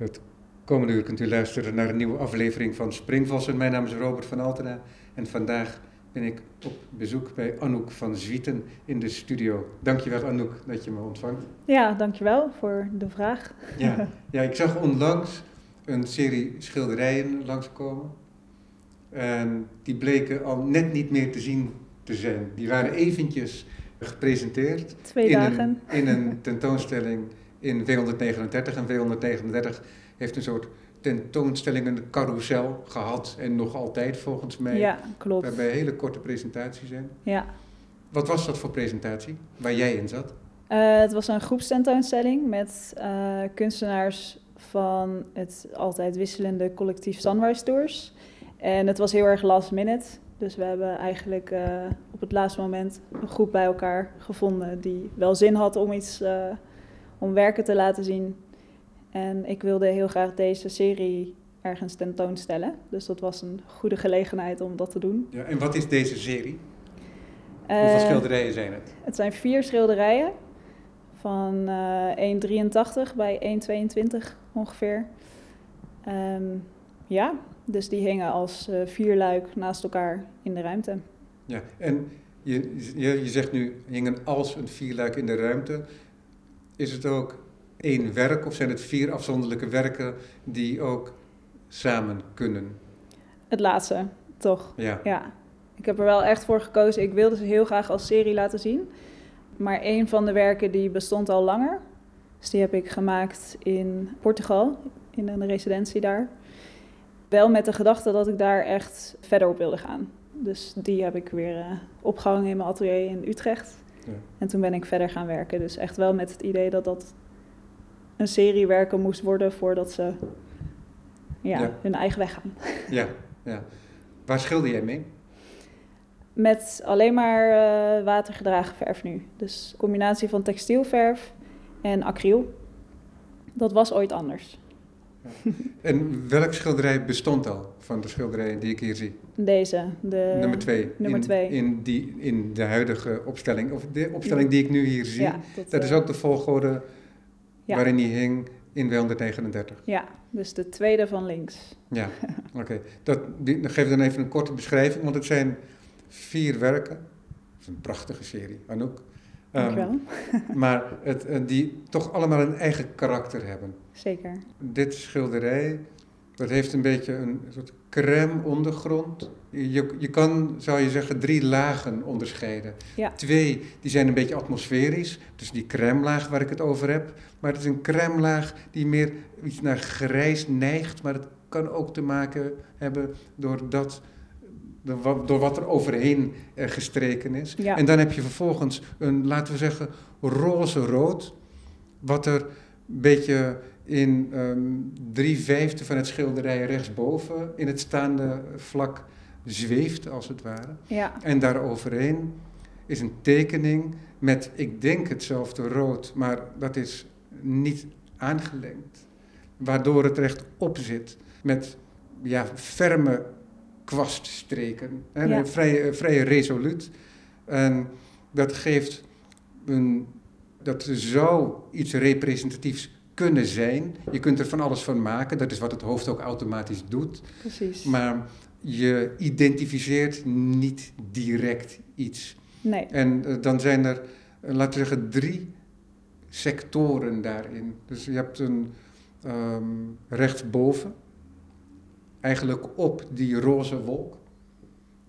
Het komende uur kunt u luisteren naar een nieuwe aflevering van Springvossen. Mijn naam is Robert van Altena en vandaag ben ik op bezoek bij Anouk van Zwieten in de studio. Dankjewel Anouk dat je me ontvangt. Ja, dankjewel voor de vraag. Ja, ja ik zag onlangs een serie schilderijen langskomen. En die bleken al net niet meer te zien te zijn. Die waren eventjes gepresenteerd. Twee in dagen. Een, in een tentoonstelling in W139. En W139 heeft een soort tentoonstellingen carousel gehad en nog altijd volgens mij. Ja, klopt. Waarbij hele korte presentaties zijn. Ja. Wat was dat voor presentatie waar jij in zat? Uh, het was een groepstentoonstelling met uh, kunstenaars van het altijd wisselende collectief Sunrise Tours. En het was heel erg last minute. Dus we hebben eigenlijk uh, op het laatste moment een groep bij elkaar gevonden die wel zin had om iets, om werken te laten zien. En ik wilde heel graag deze serie ergens tentoonstellen. Dus dat was een goede gelegenheid om dat te doen. Ja, en wat is deze serie? Hoeveel schilderijen zijn het? Het zijn vier schilderijen van uh, 1,83 bij 1,22 ongeveer. Um, ja, dus die hingen als uh, vierluik naast elkaar in de ruimte. Ja, en je, je, je zegt nu hingen als een vierluik in de ruimte. Is het ook één werk of zijn het vier afzonderlijke werken die ook samen kunnen? Het laatste, toch? Ja. ja. Ik heb er wel echt voor gekozen. Ik wilde ze heel graag als serie laten zien. Maar een van de werken die bestond al langer. Dus die heb ik gemaakt in Portugal, in een residentie daar. Wel met de gedachte dat ik daar echt verder op wilde gaan. Dus die heb ik weer uh, opgehangen in mijn atelier in Utrecht. Ja. En toen ben ik verder gaan werken. Dus echt wel met het idee dat dat een serie werken moest worden voordat ze ja, ja. hun eigen weg gaan. Ja, ja. Waar schilder jij mee? Met alleen maar uh, watergedragen verf nu. Dus een combinatie van textielverf en acryl. Dat was ooit anders. Ja. En welk schilderij bestond al van de schilderijen die ik hier zie? Deze, de nummer twee. Nummer in, twee. In, die, in de huidige opstelling, of de opstelling die ik nu hier zie. Ja, dat, dat is ook de volgorde ja. waarin die hing in 239. Ja, dus de tweede van links. Ja, oké. Okay. Geef dan even een korte beschrijving, want het zijn vier werken. Het is een prachtige serie, Anouk. Dankjewel. Um, maar het, die toch allemaal een eigen karakter hebben. Zeker. Dit schilderij, dat heeft een beetje een soort crème ondergrond. Je, je kan, zou je zeggen, drie lagen onderscheiden. Ja. Twee, die zijn een beetje atmosferisch. Dus die crème laag waar ik het over heb. Maar het is een crème laag die meer iets naar grijs neigt. Maar het kan ook te maken hebben doordat door wat er overheen gestreken is. Ja. En dan heb je vervolgens een, laten we zeggen, roze-rood, wat er een beetje in um, drie vijfde van het schilderij rechtsboven in het staande vlak zweeft, als het ware. Ja. En daaroverheen is een tekening met, ik denk hetzelfde rood, maar dat is niet aangelengd. Waardoor het recht op zit met ja, ferme kwaststreken. Hè, Ja. vrij, vrij resoluut. En dat geeft een, dat zou iets representatiefs kunnen zijn. Je kunt er van alles van maken, dat is wat het hoofd ook automatisch doet. Precies. Maar je identificeert niet direct iets. Nee. En uh, dan zijn er, uh, laten we zeggen, drie sectoren daarin. Dus je hebt een um, rechtsboven, eigenlijk op die roze wolk,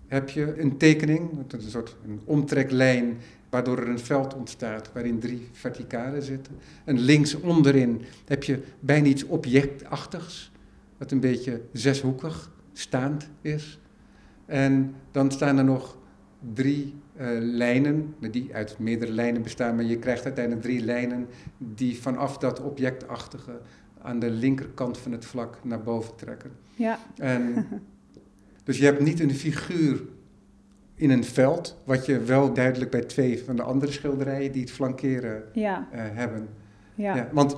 heb je een tekening, een soort een omtreklijn, waardoor er een veld ontstaat waarin drie verticalen zitten. En links onderin heb je bijna iets objectachtigs, wat een beetje zeshoekig staand is. En dan staan er nog drie uh, lijnen, die uit meerdere lijnen bestaan, maar je krijgt uiteindelijk drie lijnen die vanaf dat objectachtige aan de linkerkant van het vlak naar boven trekken. Ja. En, dus je hebt niet een figuur in een veld, wat je wel duidelijk bij twee van de andere schilderijen die het flankeren Ja. uh, hebben. Ja. Ja, want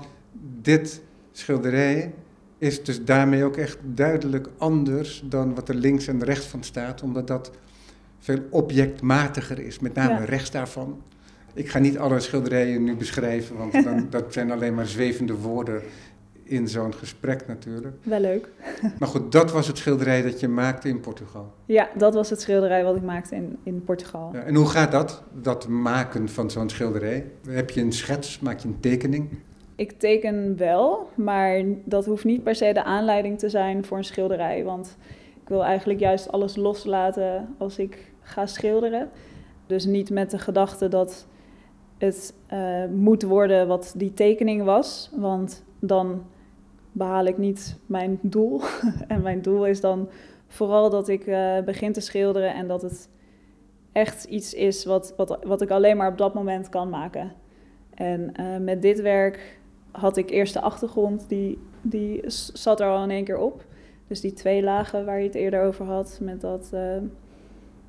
dit schilderij is dus daarmee ook echt duidelijk anders dan wat er links en rechts van staat, omdat dat veel objectmatiger is, met name Ja. rechts daarvan. Ik ga niet alle schilderijen nu beschrijven, want dan, dat zijn alleen maar zwevende woorden in zo'n gesprek natuurlijk. Wel leuk. Maar goed, dat was het schilderij dat je maakte in Portugal. Ja, dat was het schilderij wat ik maakte in, in Portugal. Ja, en hoe gaat dat, dat maken van zo'n schilderij? Heb je een schets, maak je een tekening? Ik teken wel, maar dat hoeft niet per se de aanleiding te zijn voor een schilderij. Want ik wil eigenlijk juist alles loslaten als ik ga schilderen. Dus niet met de gedachte dat het uh, moet worden wat die tekening was. Want dan behaal ik niet mijn doel. en mijn doel is dan vooral dat ik uh, begin te schilderen en dat het echt iets is wat, wat, wat ik alleen maar op dat moment kan maken. En uh, met dit werk had ik eerst de achtergrond, die, die zat er al in één keer op. Dus die twee lagen waar je het eerder over had, met dat, uh,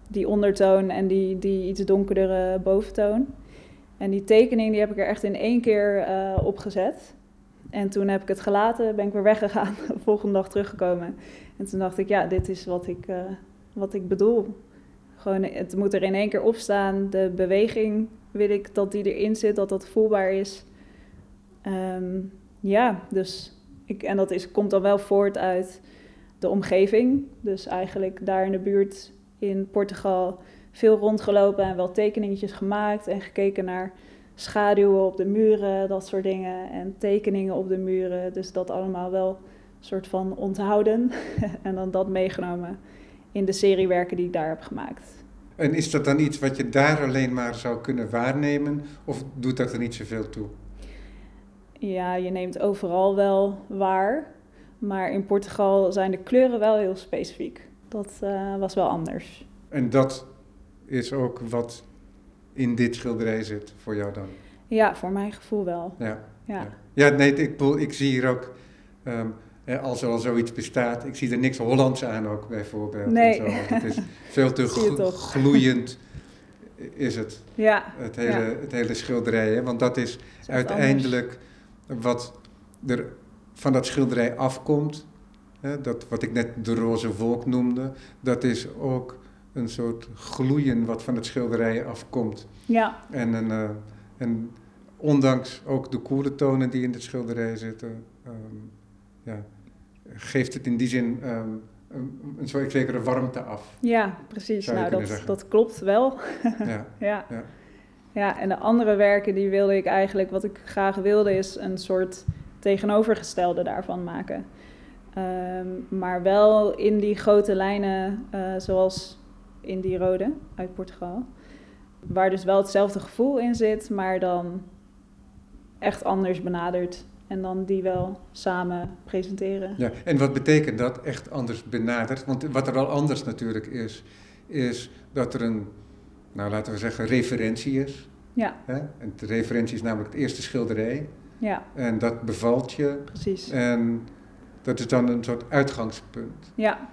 die ondertoon en die, die iets donkerdere boventoon. En die tekening die heb ik er echt in één keer op gezet. En toen heb ik het gelaten, ben ik weer weggegaan, de volgende dag teruggekomen. En toen dacht ik, ja, dit is wat ik, uh, wat ik bedoel. Gewoon, het moet er in één keer op staan. De beweging wil ik dat die erin zit, dat dat voelbaar is. Um, ja, dus ik, en dat is, komt dan wel voort uit de omgeving. Dus eigenlijk daar in de buurt in Portugal veel rondgelopen en wel tekeningetjes gemaakt en gekeken naar schaduwen op de muren, dat soort dingen. En tekeningen op de muren. Dus dat allemaal wel een soort van onthouden. en dan dat meegenomen in de seriewerken die ik daar heb gemaakt. En is dat dan iets wat je daar alleen maar zou kunnen waarnemen? Of doet dat er niet zoveel toe? Ja, je neemt overal wel waar. Maar in Portugal zijn de kleuren wel heel specifiek. Dat uh, was wel anders. En dat is ook wat in dit schilderij zit voor jou dan? Ja, voor mijn gevoel wel. Ja, ja. ja. nee, ik, ik zie hier ook, um, als er al zoiets bestaat, ik zie er niks Hollands aan ook bijvoorbeeld. Nee. En zo. Het is veel te gloeiend is het. Ja. Het hele, ja. Het hele schilderij, hè? want dat is, is uiteindelijk anders. wat er van dat schilderij afkomt. Hè? Dat, wat ik net de roze wolk noemde, dat is ook een soort gloeien wat van het schilderij afkomt. Ja. En, een, uh, en ondanks ook de koele tonen die in het schilderij zitten, um, ja, geeft het in die zin um, een, een soort zekere warmte af. Ja, precies. Nou, dat, dat klopt wel. ja. ja. ja. Ja, en de andere werken die wilde ik eigenlijk, wat ik graag wilde, is een soort tegenovergestelde daarvan maken. Um, maar wel in die grote lijnen, uh, zoals in die rode uit Portugal. Waar dus wel hetzelfde gevoel in zit, maar dan echt anders benaderd. En dan die wel samen presenteren. Ja, en wat betekent dat echt anders benaderd? Want wat er al anders natuurlijk is, is dat er een, nou laten we zeggen, referentie is. Ja. Hè? En de referentie is namelijk het eerste schilderij. Ja. En dat bevalt je. Precies. En dat is dan een soort uitgangspunt. Ja.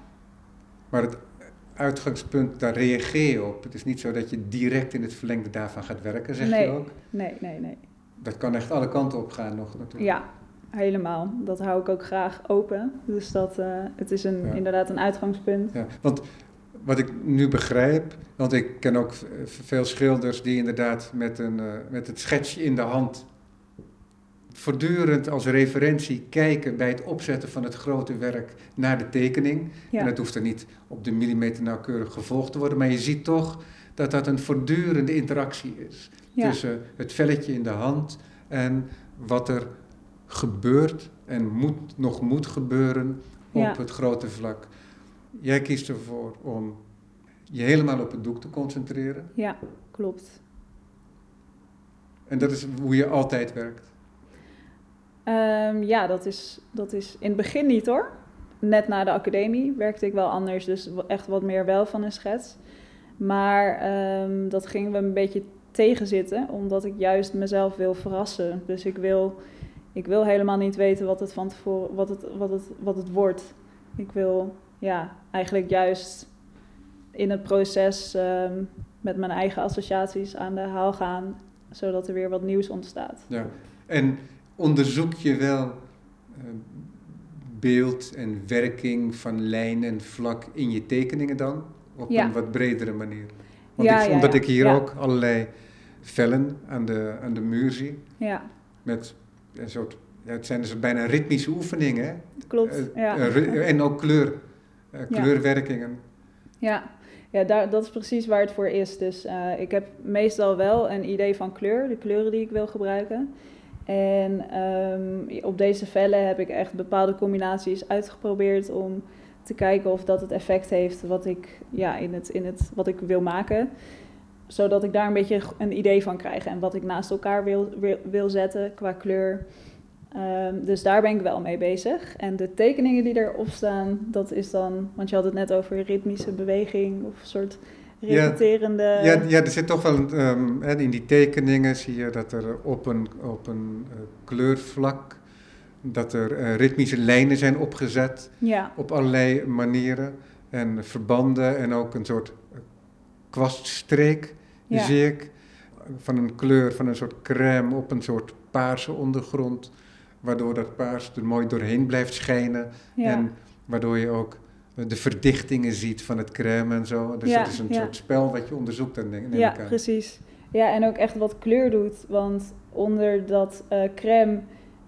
Maar het uitgangspunt, daar reageer je op. Het is niet zo dat je direct in het verlengde daarvan gaat werken, zeg nee, je ook? Nee, nee, nee. Dat kan echt alle kanten op gaan nog natuurlijk. Ja, helemaal. Dat hou ik ook graag open. Dus dat, uh, het is een, ja. inderdaad een uitgangspunt. Ja, want wat ik nu begrijp, want ik ken ook veel schilders die inderdaad met, een, uh, met het schetsje in de hand voortdurend als referentie kijken bij het opzetten van het grote werk naar de tekening. Ja. En dat hoeft er niet op de millimeter nauwkeurig gevolgd te worden, maar je ziet toch dat dat een voortdurende interactie is Ja. tussen het velletje in de hand en wat er gebeurt en moet, nog moet gebeuren op Ja. het grote vlak. Jij kiest ervoor om je helemaal op het doek te concentreren. Ja, klopt. En dat is hoe je altijd werkt. Um, ja, dat is, dat is in het begin niet hoor. Net na de academie werkte ik wel anders, dus echt wat meer wel van een schets. Maar um, dat ging me een beetje tegenzitten, omdat ik juist mezelf wil verrassen. Dus ik wil, ik wil helemaal niet weten wat het van tevoren, wat het, wat het, wat het wordt. Ik wil ja, eigenlijk juist in het proces um, met mijn eigen associaties aan de haal gaan, zodat er weer wat nieuws ontstaat. Ja, en onderzoek je wel uh, beeld en werking van lijn en vlak in je tekeningen dan? Op Ja. een wat bredere manier. Want Ja, ik, ja, omdat ja. ik hier ook allerlei vellen aan de, aan de muur zie. Ja, Met een soort ja, het zijn dus bijna ritmische oefeningen. hè? Klopt, Eh, ja. eh, en ook kleur, eh, kleurwerkingen. Ja, ja daar, dat is precies waar het voor is. Dus eh, ik heb meestal wel een idee van kleur, de kleuren die ik wil gebruiken. En ehm, op deze vellen heb ik echt bepaalde combinaties uitgeprobeerd om te kijken of dat het effect heeft wat ik, ja, in het, in het, wat ik wil maken. Zodat ik daar een beetje een idee van krijg en wat ik naast elkaar wil, wil, wil zetten qua kleur. Ehm, dus daar ben ik wel mee bezig. En de tekeningen die erop staan, dat is dan, want je had het net over ritmische beweging of soort repeterende. Ja, ja, er zit toch wel, een, ehm, in die tekeningen zie je dat er op een, op een eh, kleurvlak, dat er eh, ritmische lijnen zijn opgezet ja, op allerlei manieren. En verbanden en ook een soort eh, kwaststreek ja, zie ik. Van een kleur, van een soort crème op een soort paarse ondergrond. Waardoor dat paars er mooi doorheen blijft schijnen. En waardoor je ook de verdichtingen ziet van het crème en zo. Dus Ja, dat is een ja. soort spel wat je onderzoekt, dan neem ja, ik aan. precies. Ja, en ook echt wat kleur doet. Want onder dat eh, crème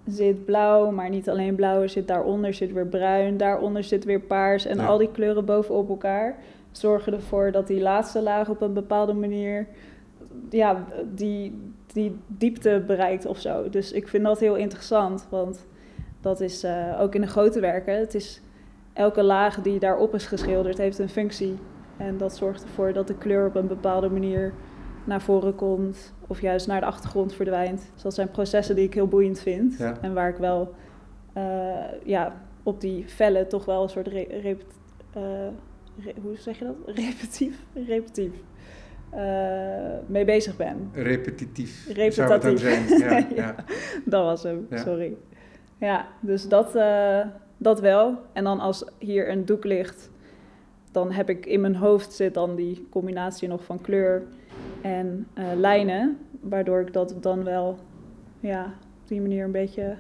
zit blauw, maar niet alleen blauw, er zit daaronder zit weer bruin, daaronder zit weer paars. En Ja. al die kleuren bovenop elkaar zorgen ervoor dat die laatste laag op een bepaalde manier ja, die, die diepte bereikt of zo. Dus ik vind dat heel interessant, want dat is eh, ook in de grote werken. Het is elke laag die daarop is geschilderd heeft een functie. En dat zorgt ervoor dat de kleur op een bepaalde manier naar voren komt of juist naar de achtergrond verdwijnt. Dus dat zijn processen die ik heel boeiend vind Ja. en waar ik wel eh, ja, op die vellen toch wel een soort re- repet- eh, re- hoe zeg je dat? Repetief? Repetief. eh, mee bezig ben. Repetitief, zou het dan Repetitief. zijn. Ja, Ja. ja. Dat was hem, sorry. Ja, dus dat, dat wel. En dan als hier een doek ligt, dan heb ik in mijn hoofd zit dan die combinatie nog van kleur en eh, lijnen. Waardoor ik dat dan wel, ja, op die manier een beetje,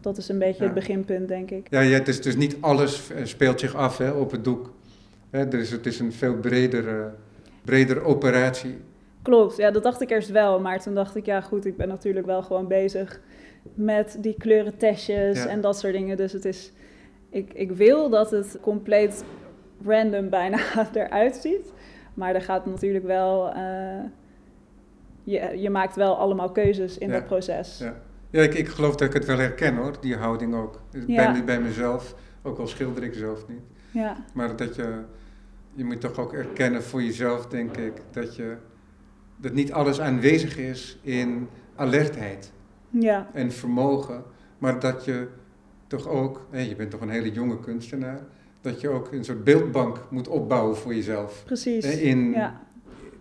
dat is een beetje Ja. het beginpunt, denk ik. Ja, ja, het is dus niet alles eh, speelt zich af hè, op het doek. Hè, dus het is een veel bredere, bredere operatie. Klopt, ja, dat dacht ik eerst wel. Maar toen dacht ik, ja goed, ik ben natuurlijk wel gewoon bezig met die kleurentestjes Ja. en dat soort dingen. Dus het is, ik, ik wil dat het compleet random bijna eruit ziet. Maar er gaat natuurlijk wel, eh, je, je maakt wel allemaal keuzes in Ja. dat proces. Ja. Ja, ik, ik geloof dat ik het wel herken hoor, die houding ook. Ja. Bij, bij mezelf, ook al schilder ik zelf niet. Ja, Maar dat je, je moet toch ook erkennen voor jezelf, denk ik, dat, je, dat niet alles aanwezig is in alertheid ja, en vermogen. Maar dat je toch ook, hè, je bent toch een hele jonge kunstenaar, dat je ook een soort beeldbank moet opbouwen voor jezelf. precies. Hè, In, Ja,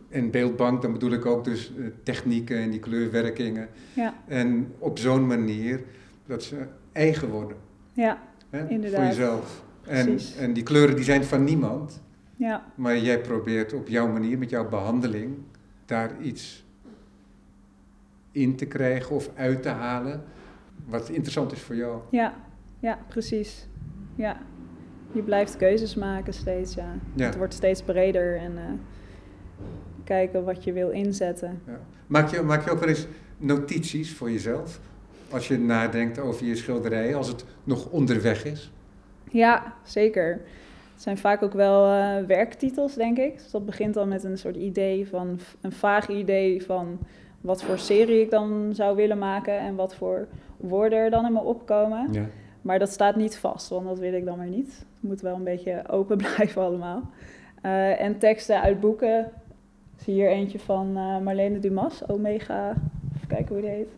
in beeldbank, dan bedoel ik ook dus eh, technieken en die kleurwerkingen. ja, En op zo'n manier dat ze eigen worden ja, hè, voor Inderdaad. jezelf. En, en die kleuren die zijn van niemand, ja, maar jij probeert op jouw manier, met jouw behandeling, daar iets in te krijgen of uit te halen wat interessant is voor jou. ja, ja, precies. Ja, je blijft keuzes maken steeds, ja. Ja. Het wordt steeds breder en eh, kijken wat je wil inzetten. Ja. Maak, je, maak je ook wel eens notities voor jezelf? Als je nadenkt over je schilderij, als het nog onderweg is? Ja, zeker. Het zijn vaak ook wel eh, werktitels, denk ik. Dus dat begint dan met een soort idee van, een vaag idee van wat voor serie ik dan zou willen maken en wat voor woorden er dan in me opkomen. Ja. Maar dat staat niet vast, want dat wil ik dan weer niet. Het moet wel een beetje open blijven allemaal. Eh, en teksten uit boeken. Ik zie hier eentje van eh, Marlene Dumas, Omega. Even kijken hoe die heet.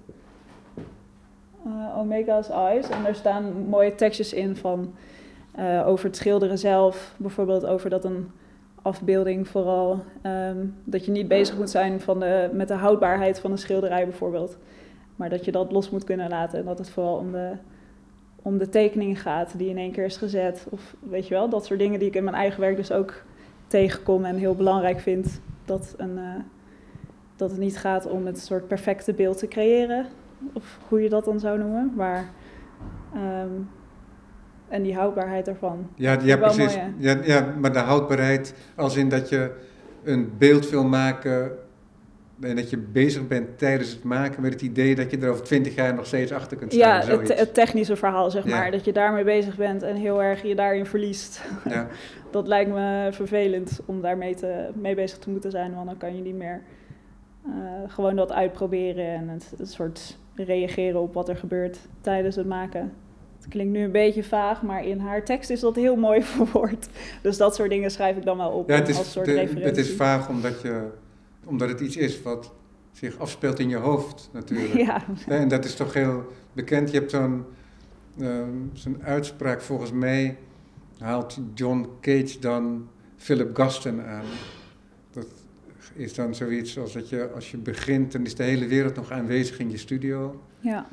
Eh, Omega's Eyes. En daar staan mooie tekstjes in van over het schilderen zelf. Bijvoorbeeld over dat een afbeelding vooral... ehm, dat je niet bezig moet zijn van de, met de houdbaarheid van een schilderij bijvoorbeeld. Maar dat je dat los moet kunnen laten. En dat het vooral om de om de tekening gaat die in één keer is gezet. Of weet je wel, dat soort dingen die ik in mijn eigen werk dus ook tegenkom en heel belangrijk vind. Dat, een, eh, dat het niet gaat om het soort perfecte beeld te creëren, of hoe je dat dan zou noemen. Maar, ehm, en die houdbaarheid ervan. Ja, ja precies. mooi, ja, ja, maar de houdbaarheid, als in dat je een beeld wil maken En dat je bezig bent tijdens het maken met het idee dat je er over twintig jaar nog steeds achter kunt Ja, staan. het, zoiets. het technische verhaal, zeg Ja. maar. Dat je daarmee bezig bent en heel erg je daarin verliest. Ja. Dat lijkt me vervelend om daarmee te, mee bezig te moeten zijn. Want dan kan je niet meer eh, gewoon dat uitproberen en het, het soort reageren op wat er gebeurt tijdens het maken. Het klinkt nu een beetje vaag, maar in haar tekst is dat heel mooi verwoord. Dus dat soort dingen schrijf ik dan wel op Ja, het als is, soort de- referentie. het is vaag omdat, je, omdat het iets is wat zich afspeelt in je hoofd natuurlijk. Ja, En dat is toch heel bekend. Je hebt zo'n ehm, zo'n uitspraak, volgens mij haalt John Cage dan Philip Gaston aan. Dat is dan zoiets als dat je als je begint, dan is de hele wereld nog aanwezig in je studio. ja,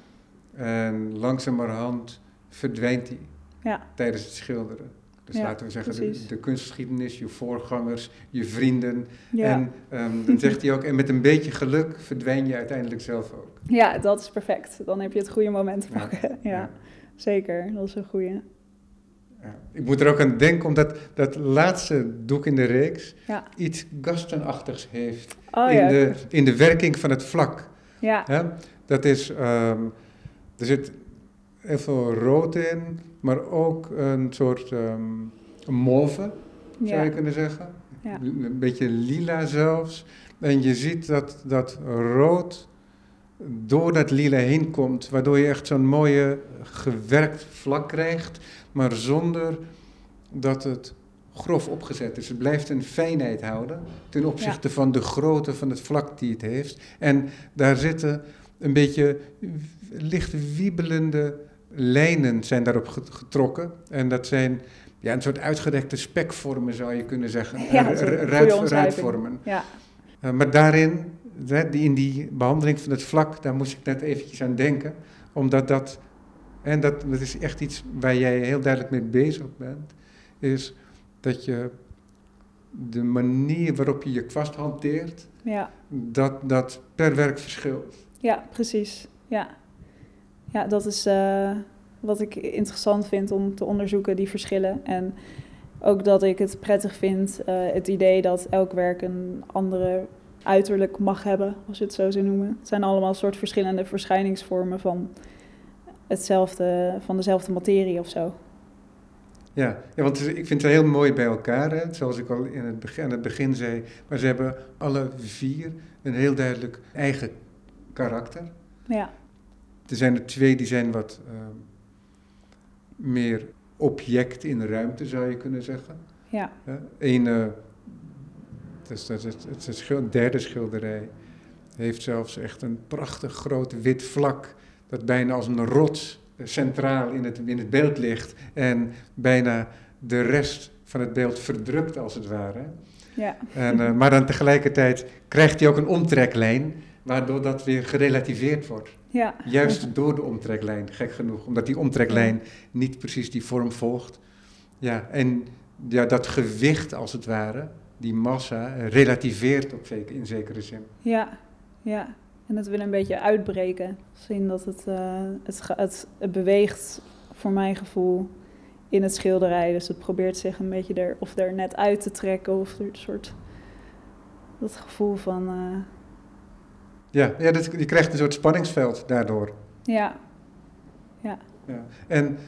En langzamerhand verdwijnt die ja, tijdens het schilderen. Dus Ja, laten we zeggen, de, kunstgeschiedenis, je voorgangers, je vrienden. ja. En ehm, dan zegt hij ook, en met een beetje geluk verdwijn je uiteindelijk zelf ook. ja, dat is perfect. Dan heb je het goede moment te Ja, pakken. Ja, zeker. Dat is een goede. Ja. Ik moet er ook aan denken, omdat dat laatste doek in de reeks Ja. iets gastenachtigs heeft Oh in, ja, de, in de werking van het vlak. ja? Dat is, ehm, er zit veel rood in, maar ook een soort ehm mauve, zou je kunnen zeggen. ja, Een beetje lila zelfs. En je ziet dat dat rood door dat lila heen komt, waardoor je echt zo'n mooie gewerkt vlak krijgt, maar zonder dat het grof opgezet is. Het blijft een fijnheid houden ten opzichte van de grootte van het vlak die het heeft. En daar zitten een beetje licht wiebelende lijnen zijn daarop get- getrokken. En dat zijn ja, een soort uitgerekte spekvormen, zou je kunnen zeggen. Ja, ruitvormen. ja, Uh, maar daarin, in die behandeling van het vlak, daar moest ik net eventjes aan denken. Omdat dat, en dat, dat is echt iets waar jij heel duidelijk mee bezig bent, is dat je de manier waarop je je kwast hanteert, ja. dat dat per werk verschilt. Ja, precies. Ja, ja dat is eh, wat ik interessant vind om te onderzoeken, die verschillen. En ook dat ik het prettig vind, eh, het idee dat elk werk een andere uiterlijk mag hebben, als je het zo zou noemen. Het zijn allemaal soort verschillende verschijningsvormen van, hetzelfde, van dezelfde materie of zo. Ja, ja want ik vind het heel mooi bij elkaar, hè, zoals ik al in het begin, aan het begin zei. Maar ze hebben alle vier een heel duidelijk eigen karakter. Ja, Er zijn er twee die zijn wat ehm, meer object in de ruimte, zou je kunnen zeggen. ja, Ja, Eén, eh, dat is, dat is, het is het derde schilderij, heeft zelfs echt een prachtig groot wit vlak, dat bijna als een rots eh, centraal in het, in het beeld ligt en bijna de rest van het beeld verdrukt als het ware. ja, En, eh, maar dan tegelijkertijd krijgt hij ook een omtreklijn, waardoor dat weer gerelativeerd wordt. ja. Juist door de omtreklijn, gek genoeg. Omdat die omtreklijn niet precies die vorm volgt. Ja, en ja, dat gewicht als het ware, die massa, relativeert op zeker, in zekere zin. Ja, ja. En het wil een beetje uitbreken. Zien dat het, eh, het, het, het beweegt, voor mijn gevoel, in het schilderij. Dus het probeert zich een beetje er, of er net uit te trekken. Of een soort, dat gevoel van, eh, Ja, ja dat, je krijgt een soort spanningsveld daardoor. ja, Ja. En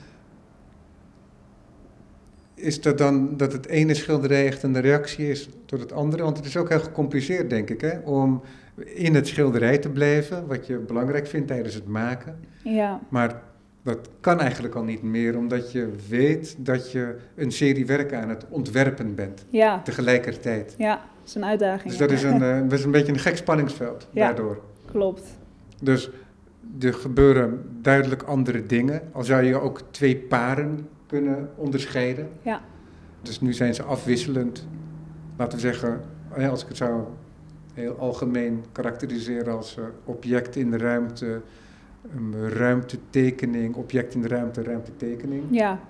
is dat dan dat het ene schilderij echt een reactie is tot het andere? Want het is ook heel gecompliceerd, denk ik, hè? om in het schilderij te blijven, wat je belangrijk vindt tijdens het maken. ja, Maar dat kan eigenlijk al niet meer, omdat je weet dat je een serie werken aan het ontwerpen bent ja, tegelijkertijd. ja. Dat is een uitdaging. Dus dat is een, dat is een beetje een gek spanningsveld Ja. daardoor. Klopt. Dus er gebeuren duidelijk andere dingen. Al zou je ook twee paren kunnen onderscheiden. Ja. Dus nu zijn ze afwisselend. Laten we zeggen, eh, als ik het zou heel algemeen karakteriseren als eh, object in de ruimte, een ruimtetekening, object in de ruimte, ruimtetekening. Ja,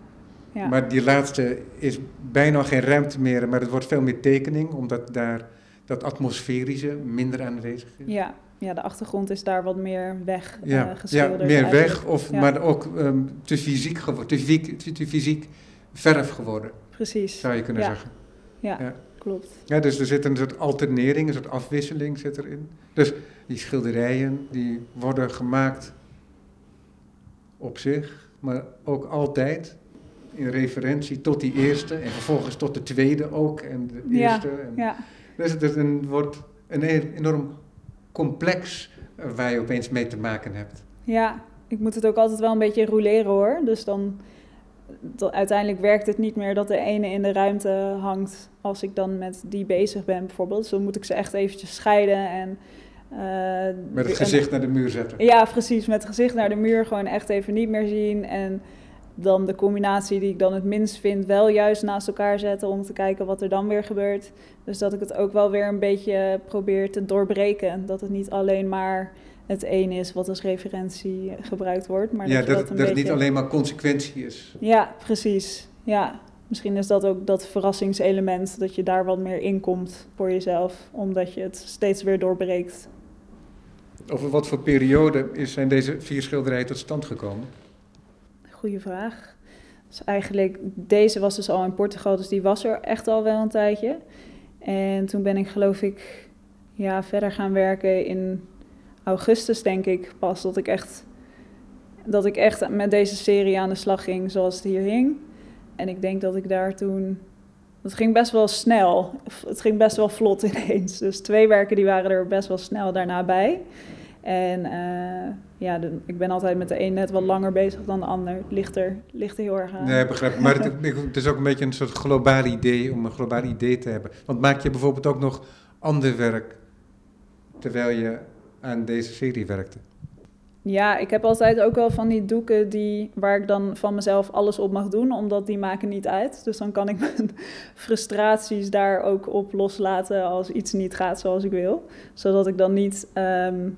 ja, Maar die laatste is bijna geen ruimte meer, maar het wordt veel meer tekening, omdat daar dat atmosferische minder aanwezig is. ja. ja, de achtergrond is daar wat meer weg eh, Ja, ja geschilderd. meer eigenlijk. weg, of, Ja. maar ook ehm, te, fysiek te, fysiek, te, te fysiek verf geworden, Precies. zou je kunnen Ja. zeggen. Ja, Ja. klopt. Ja, dus er zit een soort alternering, een soort afwisseling zit erin. Dus die schilderijen die worden gemaakt op zich, maar ook altijd in referentie tot die eerste en vervolgens tot de tweede ook en de Ja, eerste. En Ja, Dus het is een, wordt een enorm complex eh, waar je opeens mee te maken hebt. ja, ik moet het ook altijd wel een beetje roleren hoor. Dus dan, dan uiteindelijk werkt het niet meer dat de ene in de ruimte hangt als ik dan met die bezig ben bijvoorbeeld. Dus dan moet ik ze echt eventjes scheiden en... eh, Met het en- gezicht naar de muur zetten. Ja, precies. Met het gezicht naar de muur gewoon echt even niet meer zien. En dan de combinatie die ik dan het minst vind, wel juist naast elkaar zetten om te kijken wat er dan weer gebeurt. Dus dat ik het ook wel weer een beetje probeer te doorbreken. Dat het niet alleen maar het een is wat als referentie gebruikt wordt. Maar ja, dat, dat, dat dat het niet alleen maar consequentie is. Ja, precies. Ja. Misschien is dat ook dat verrassingselement, dat je daar wat meer in komt voor jezelf, omdat je het steeds weer doorbreekt. Over wat voor periode is, zijn deze vier schilderijen tot stand gekomen? Goeie vraag. Dus eigenlijk, deze was dus al in Portugal, dus die was er echt al wel een tijdje. En toen ben ik geloof ik ja, verder gaan werken in augustus, denk ik, pas dat ik echt dat ik echt met deze serie aan de slag ging zoals het hier hing. En ik denk dat ik daar toen. Het ging best wel snel. Het ging best wel vlot ineens. Dus twee werken die waren er best wel snel daarna bij. En eh, ja, de- ik ben altijd met de een net wat langer bezig dan de ander. Het ligt er, ligt er heel erg aan. Nee, begrijp ik. Maar het, het is ook een beetje een soort globaal idee om een globaal idee te hebben. Want maak je bijvoorbeeld ook nog ander werk terwijl je aan deze serie werkte? Ja, ik heb altijd ook wel van die doeken die, waar ik dan van mezelf alles op mag doen, omdat die maken niet uit. Dus dan kan ik mijn frustraties daar ook op loslaten als iets niet gaat zoals ik wil. Zodat ik dan niet, ehm,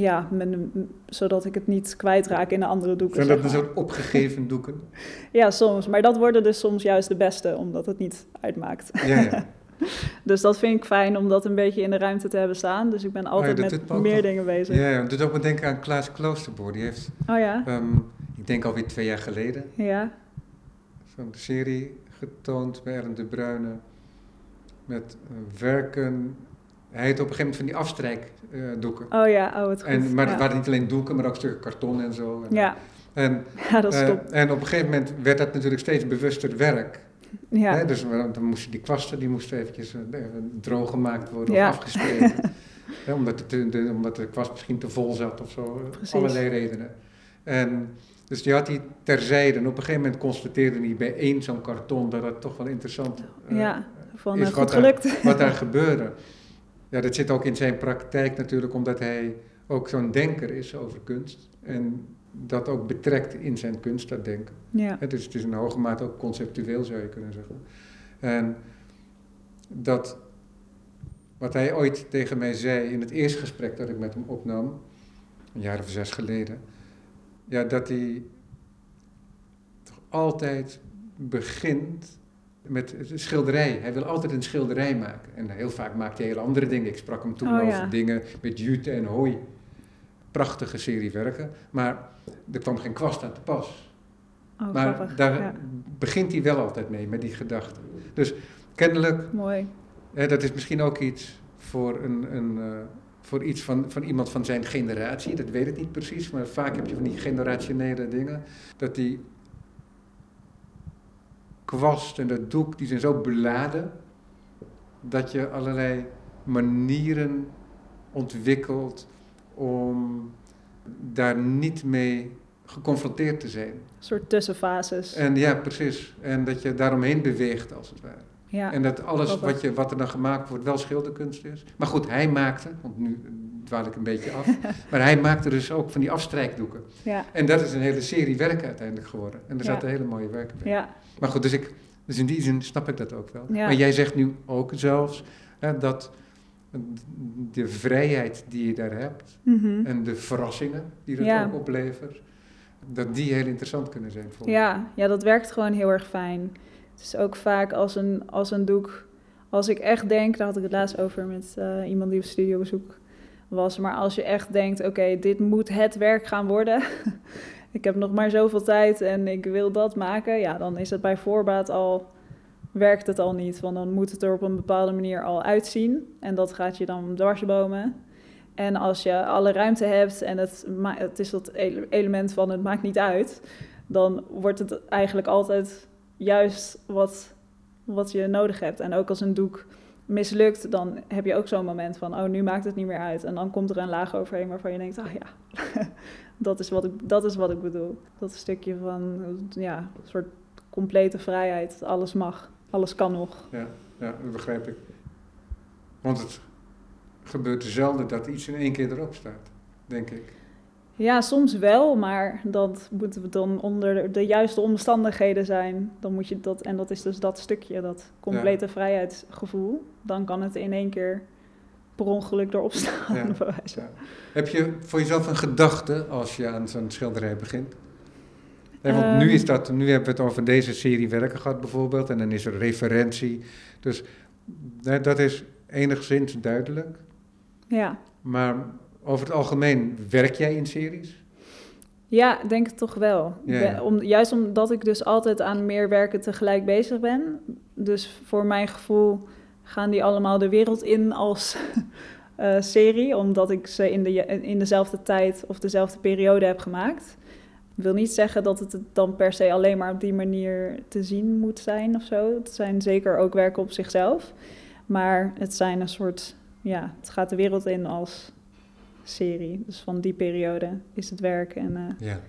ja, mijn, zodat ik het niet kwijtraak in de andere doeken. Zijn dat een maar. soort opgegeven doeken? Ja, soms. Maar dat worden dus soms juist de beste, omdat het niet uitmaakt. Ja, ja. Dus dat vind ik fijn om dat een beetje in de ruimte te hebben staan. Dus ik ben altijd Oh me met meer dingen bezig. Ja, ja, dat doet ook me denken aan Klaas Kloosterboer. Die heeft, Oh ja? ehm, ik denk alweer twee jaar geleden, Ja. zo'n serie getoond bij Ellen de Bruyne. Met eh, werken. Hij had op een gegeven moment van die afstrijkdoeken. Oh ja, oh het goed. en, maar ja. het waren niet alleen doeken, maar ook stukken karton en zo. En, Ja, En, ja dat is eh, en op een gegeven moment werd dat natuurlijk steeds bewuster werk. Ja. Hè, dus dan moesten die kwasten die moesten eventjes eh, droog gemaakt worden Ja. of afgestreken. Hè, omdat, de, omdat de kwast misschien te vol zat of zo. eh, Precies. Allerlei redenen. En, dus die had hij terzijde. En op een gegeven moment constateerde hij bij één zo'n karton dat het toch wel interessant eh, ja, van is eh, wat goed daar- gelukt. wat daar gebeurde. Ja, dat zit ook in zijn praktijk natuurlijk, omdat hij ook zo'n denker is over kunst. En dat ook betrekt in zijn kunst, dat denken. Ja, Het is, het is in hoge mate ook conceptueel, zou je kunnen zeggen. En dat, wat hij ooit tegen mij zei in het eerste gesprek dat ik met hem opnam, een jaar of zes geleden, ja, dat hij toch altijd begint met schilderij. Hij wil altijd een schilderij maken. En heel vaak maakt hij hele andere dingen. Ik sprak hem toen Oh, over ja. dingen met jute en hooi. Prachtige serie werken. Maar er kwam geen kwast aan te pas. oh, Maar grappig. daar Ja, begint hij wel altijd mee, met die gedachte. Dus kennelijk, mooi. hè, dat is misschien ook iets voor, een, een, eh, voor iets van, van iemand van zijn generatie. Dat weet ik niet precies, maar vaak heb je van die generationele dingen. Dat die kwast en dat doek, die zijn zo beladen, dat je allerlei manieren ontwikkelt om daar niet mee geconfronteerd te zijn. Een soort tussenfases. En ja, precies. En dat je daaromheen beweegt, als het ware. ja, En dat alles wat, je, wat er dan gemaakt wordt wel schilderkunst is. Maar goed, hij maakte, want nu dwaal ik een beetje af, maar hij maakte dus ook van die afstrijkdoeken. ja, En dat is een hele serie werken uiteindelijk geworden. En er Ja. zaten hele mooie werken bij. ja, Maar goed, dus, ik, dus in die zin snap ik dat ook wel. Maar jij zegt nu ook zelfs hè, dat de vrijheid die je daar hebt mhm. en de verrassingen die dat ook oplevert, dat die heel interessant kunnen zijn voor ja, ja, dat werkt gewoon heel erg fijn. Het is ook vaak als een, als een doek, als ik echt denk, daar had ik het laatst over met eh, iemand die op studiobezoek was, maar als je echt denkt, oké, dit moet het werk gaan worden, ik heb nog maar zoveel tijd en ik wil dat maken, ja, dan is het bij voorbaat al werkt het al niet. Want dan moet het er op een bepaalde manier al uitzien. En dat gaat je dan dwarsbomen. En als je alle ruimte hebt en het, het is dat element van het maakt niet uit, dan wordt het eigenlijk altijd juist wat, wat je nodig hebt. En ook als een doek mislukt, dan heb je ook zo'n moment van, oh, nu maakt het niet meer uit. En dan komt er een laag overheen waarvan je denkt, ah oh, ja, dat, is wat ik, dat is wat ik bedoel. Dat stukje van, ja, een soort complete vrijheid. Alles mag, alles kan nog. Ja, ja dat begrijp ik. Want het gebeurt zelden dat iets in één keer erop staat, denk ik. Ja, soms wel, maar dat moet dan onder de juiste omstandigheden zijn. Dan moet je dat, en dat is dus dat stukje, dat complete vrijheidsgevoel. Dan kan het in één keer per ongeluk erop staan. Ja. Heb je voor jezelf een gedachte als je aan zo'n schilderij begint? want nu, is ehm. dat, nu hebben we het over deze serie werken gehad bijvoorbeeld, en dan is er referentie. Dus dat is enigszins duidelijk. Ja. Maar over het algemeen, werk jij in series? Ja, denk het toch wel. Om, juist omdat ik dus altijd aan meer werken tegelijk bezig ben. Dus voor mijn gevoel gaan die allemaal de wereld in als uh, serie. Omdat ik ze in, de, in dezelfde tijd of dezelfde periode heb gemaakt. Ik wil niet zeggen dat het dan per se alleen maar op die manier te zien moet zijn of zo. Het zijn zeker ook werken op zichzelf. Maar het zijn een soort, ja, het gaat de wereld in als serie. Dus van die periode is het werk. En, uh, ja.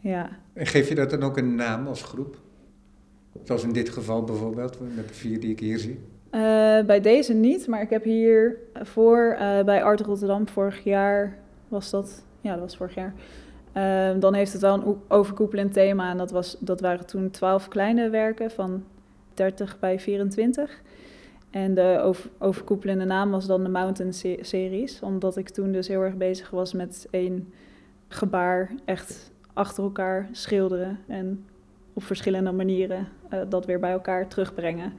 ja. En geef je dat dan ook een naam als groep? Zoals in dit geval bijvoorbeeld, met de vier die ik hier zie. Uh, bij deze niet, maar ik heb hier voor uh, bij Art Rotterdam vorig jaar was dat, ja, dat was vorig jaar. Uh, dan heeft het wel een overkoepelend thema en dat, was, dat waren toen twaalf kleine werken van 30 bij 24. En de over, overkoepelende naam was dan de Mountain Series, omdat ik toen dus heel erg bezig was met één gebaar echt achter elkaar schilderen en op verschillende manieren uh, dat weer bij elkaar terugbrengen.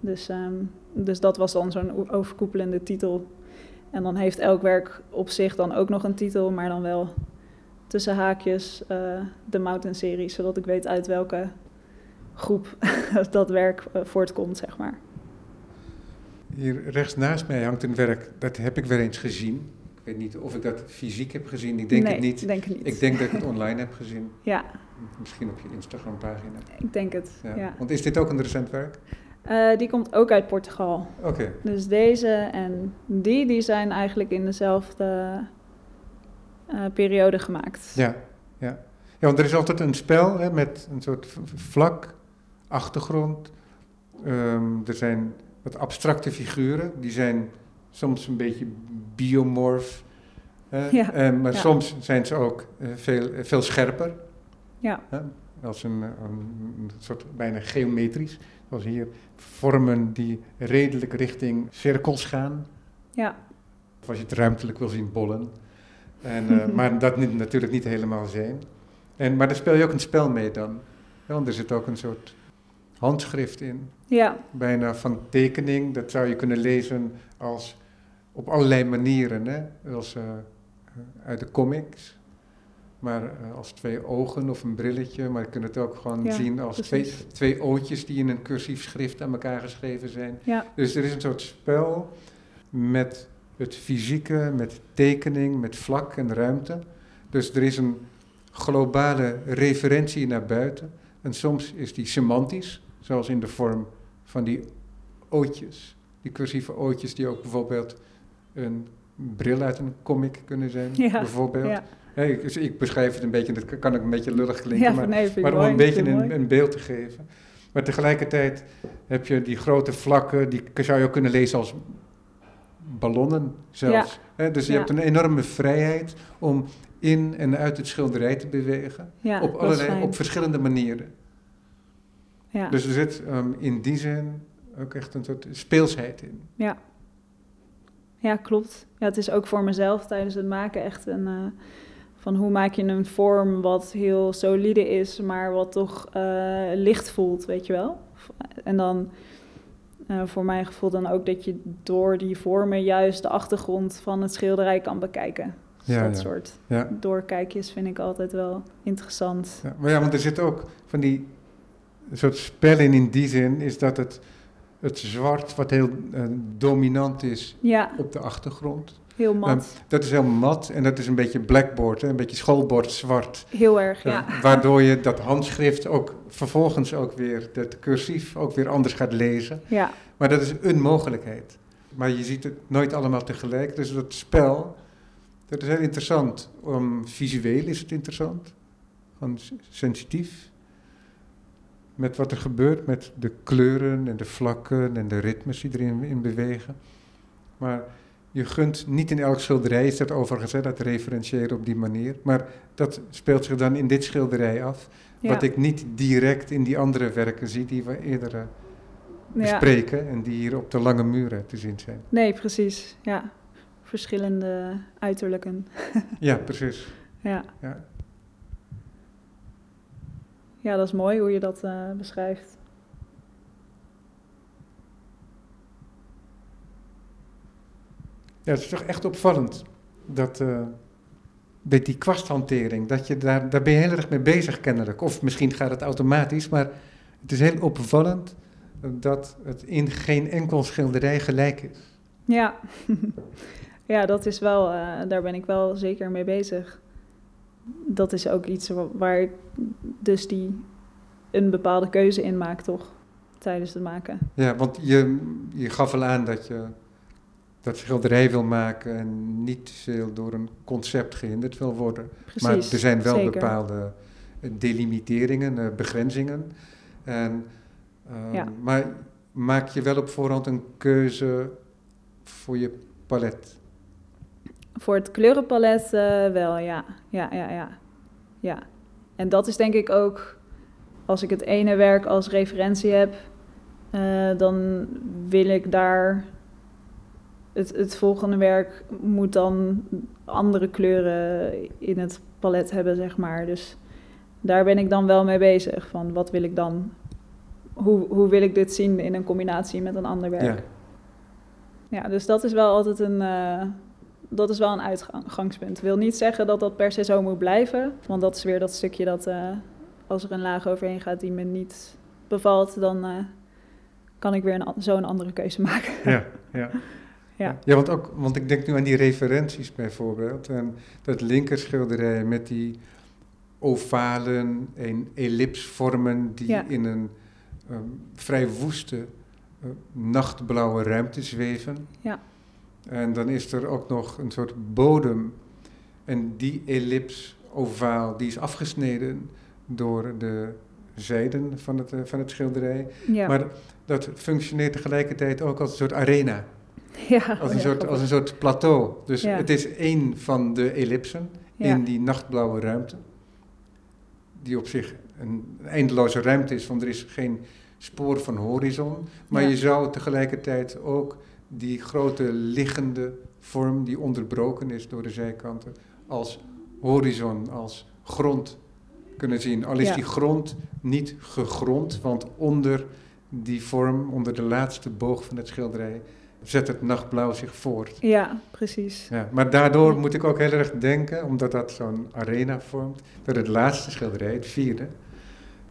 Dus, um, dus dat was dan zo'n overkoepelende titel. En dan heeft elk werk op zich dan ook nog een titel, maar dan wel tussen haakjes uh, de Mountain Series, zodat ik weet uit welke groep dat werk uh, voortkomt, zeg maar. Hier rechts naast mij hangt een werk, dat heb ik wel eens gezien. Ik weet niet of ik dat fysiek heb gezien. Ik denk nee, het niet. Denk niet. Ik denk dat ik het online heb gezien. Ja. Misschien op je Instagram-pagina. Ik denk het. Ja. Want is dit ook een recent werk? Uh, die komt ook uit Portugal. Oké. Dus deze en die, die zijn eigenlijk in dezelfde uh, periode gemaakt. Ja, ja. ja, want er is altijd een spel hè, met een soort vlak, achtergrond. Um, er zijn wat abstracte figuren. Die zijn soms een beetje biomorf. ja, uh, maar soms zijn ze ook uh, veel, uh, veel scherper. Ja. als een, een, soort bijna geometrisch. Zoals hier vormen die redelijk richting cirkels gaan. Ja. Of als je het ruimtelijk wil zien bollen. En, maar dat niet, natuurlijk niet helemaal zijn. En, maar daar speel je ook een spel mee dan. want er zit ook een soort handschrift in. Ja. Bijna van tekening. Dat zou je kunnen lezen als op allerlei manieren. Hè? Als uh, uit de comics. Maar uh, als twee ogen of een brilletje. Maar je kunt het ook gewoon zien als twee, twee ootjes die in een cursief schrift aan elkaar geschreven zijn. Ja. Dus er is een soort spel met het fysieke, met tekening, met vlak en ruimte. Dus er is een globale referentie naar buiten. En soms is die semantisch. Zoals in de vorm van die ootjes. Die cursieve ootjes die ook bijvoorbeeld een bril uit een comic kunnen zijn, ja, bijvoorbeeld. Ja. ik, dus ik, beschrijf het een beetje, dat kan ook een beetje lullig klinken, maar, maar om een beetje een, een, beeld te geven. Maar tegelijkertijd heb je die grote vlakken, die zou je ook kunnen lezen als ballonnen zelfs. dus je hebt een enorme vrijheid om in en uit het schilderij te bewegen, op, allerlei, op verschillende manieren. Ja. Dus er zit um, in die zin ook echt een soort speelsheid in. Ja. Ja, klopt. Ja, het is ook voor mezelf tijdens het maken echt een... Uh, van hoe maak je een vorm wat heel solide is, maar wat toch uh, licht voelt, weet je wel. En dan uh, voor mijn gevoel dan ook dat je door die vormen juist de achtergrond van het schilderij kan bekijken. Dus ja, dat ja. soort ja. doorkijkjes vind ik altijd wel interessant. Ja, maar ja, want er zit ook van die een soort spel in in die zin is dat het, het zwart, wat heel eh, dominant is Ja, op de achtergrond, heel mat. dat is heel mat en dat is een beetje blackboard, hè, een beetje schoolbord zwart. Heel erg, Eh, ja. Waardoor je dat handschrift ook vervolgens ook weer, dat cursief ook weer anders gaat lezen. Ja, Maar dat is een mogelijkheid. Maar je ziet het nooit allemaal tegelijk. Dus dat spel, dat is heel interessant. Om, visueel is het interessant. Gewoon s- sensitief. Met wat er gebeurt, met de kleuren en de vlakken en de ritmes die erin in bewegen. Maar je gunt niet in elk schilderij, is dat overigens, hè, dat referentiëren op die manier. Maar dat speelt zich dan in dit schilderij af. ja. Wat ik niet direct in die andere werken zie die we eerder eh, ja. bespreken en die hier op de lange muren te zien zijn. Nee, precies. Ja. Verschillende uiterlijken. Ja, precies. Ja. Ja. Ja, dat is mooi hoe je dat eh, beschrijft. ja, het is toch echt opvallend dat eh, met die kwasthantering, dat je daar, daar ben je heel erg mee bezig kennelijk. Of misschien gaat het automatisch, maar het is heel opvallend dat het in geen enkel schilderij gelijk is. Ja. ja, dat is wel, eh, daar ben ik wel zeker mee bezig. Dat is ook iets wa- waar ik dus die een bepaalde keuze in maak, toch? Tijdens het maken. Ja, want je, je gaf al aan dat je dat schilderij wil maken en niet veel door een concept gehinderd wil worden. Precies. Maar er zijn wel zeker. bepaalde delimiteringen, eh, begrenzingen. En, ehm, Ja. Maar maak je wel op voorhand een keuze voor je palet? Voor het kleurenpalet eh, wel, ja. Ja, ja, ja. Ja. En dat is denk ik ook, als ik het ene werk als referentie heb, eh, dan wil ik daar. Het, het volgende werk moet dan andere kleuren in het palet hebben, zeg maar. Dus daar ben ik dan wel mee bezig. Van wat wil ik dan. Hoe, hoe wil ik dit zien in een combinatie met een ander werk? Ja. Ja, dus dat is wel altijd een, eh, dat is wel een uitgangspunt. Wil niet zeggen dat dat per se zo moet blijven, want dat is weer dat stukje dat eh, als er een laag overheen gaat die me niet bevalt, dan eh, kan ik weer een, an- zo een andere keuze maken. Ja, ja. Ja. ja want, ook, want ik denk nu aan die referenties bijvoorbeeld. En dat linkerschilderij met die ovalen en ellipsvormen die Ja. in een ehm, vrij woeste eh, nachtblauwe ruimte zweven. Ja. En dan is er ook nog een soort bodem. En die ellips ovaal, die is afgesneden door de zijden van het, eh, van het schilderij. Ja, Maar dat functioneert tegelijkertijd ook als een soort arena. ja, Als oh een, ja, soort, als een soort plateau. Dus het is één van de ellipsen in die nachtblauwe ruimte. Die op zich een eindeloze ruimte is, want er is geen spoor van horizon. Maar je zou tegelijkertijd ook die grote liggende vorm, die onderbroken is door de zijkanten, als horizon, als grond kunnen zien. Al is Ja. die grond niet gegrond, want onder die vorm, onder de laatste boog van het schilderij, zet het nachtblauw zich voort. Ja, precies. Ja, maar daardoor moet ik ook heel erg denken, omdat dat zo'n arena vormt, dat het laatste schilderij, het vierde,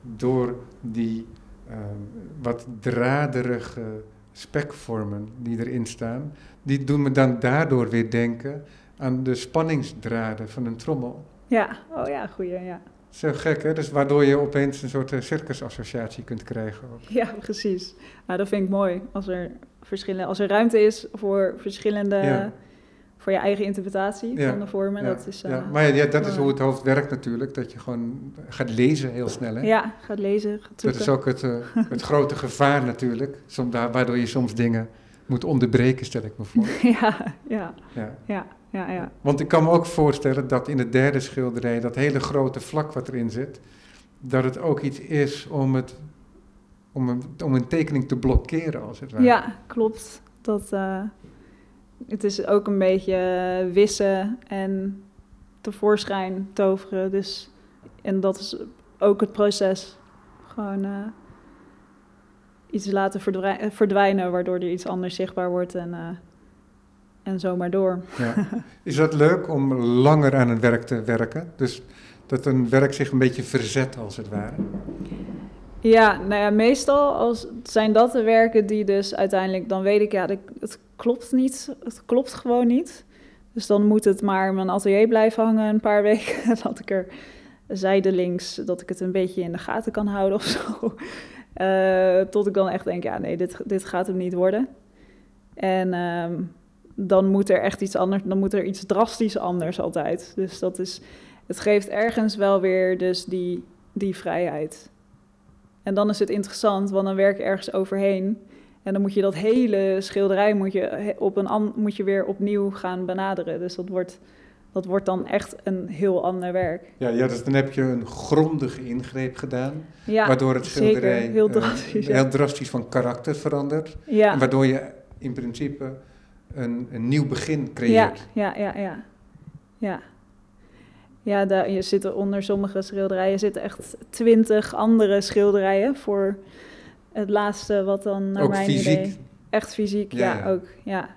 door die ehm, wat draderige spekvormen die erin staan, die doen me dan daardoor weer denken aan de spanningsdraden van een trommel. Ja, oh ja, goeie, ja. Zo gek, hè? Dus waardoor je opeens een soort eh, circusassociatie kunt krijgen. ook. Ja, precies. Nou, dat vind ik mooi. Als er, verschillende, als er ruimte is voor verschillende... Ja. Voor je eigen interpretatie Ja, van de vormen, Ja, dat is... eh, ja, maar ja, dat is mooi. hoe het hoofd werkt natuurlijk, dat je gewoon gaat lezen heel snel. Hè? Ja, gaat lezen, gaat Dat is ook het, eh, het grote gevaar natuurlijk, waardoor je soms dingen moet onderbreken, stel ik me voor. ja, ja, Ja. ja, ja, ja. Want ik kan me ook voorstellen dat in het derde schilderij, dat hele grote vlak wat erin zit, dat het ook iets is om, het, om, een, om een tekening te blokkeren, als het ware. Ja, klopt. Dat, eh, het is ook een beetje wissen en tevoorschijn toveren. Dus, en dat is ook het proces. Gewoon eh, iets laten verdwij- verdwijnen, waardoor er iets anders zichtbaar wordt en, eh, en zo maar door. Ja. Is dat leuk om langer aan een werk te werken? Dus dat een werk zich een beetje verzet, als het ware? Ja, nou ja, meestal als, zijn dat de werken die dus uiteindelijk... dan weet ik, ja, dat, het klopt niet. Het klopt gewoon niet. Dus dan moet het maar in mijn atelier blijven hangen een paar weken. dat ik er zijdelings, dat ik het een beetje in de gaten kan houden of zo. Uh, tot ik dan echt denk, ja, nee, dit, dit gaat hem niet worden. En ehm, dan moet er echt iets anders, dan moet er iets drastisch anders altijd. Dus dat is, het geeft ergens wel weer dus die, die vrijheid. En dan is het interessant, want dan werk je ergens overheen. En dan moet je dat hele schilderij moet je op een moet je weer opnieuw gaan benaderen. Dus dat wordt, dat wordt dan echt een heel ander werk. Ja, ja dus dan heb je een grondige ingreep gedaan. Ja, waardoor het schilderij zeker, heel, drastisch, uh, heel drastisch van karakter verandert. Ja. En waardoor je in principe een, een nieuw begin creëert. Ja, ja, ja. Ja, ja. ja daar, je zit onder sommige schilderijen zitten echt twintig andere schilderijen voor het laatste wat dan naar ook mijn fysiek. idee... Echt fysiek, ja, ook. Ja.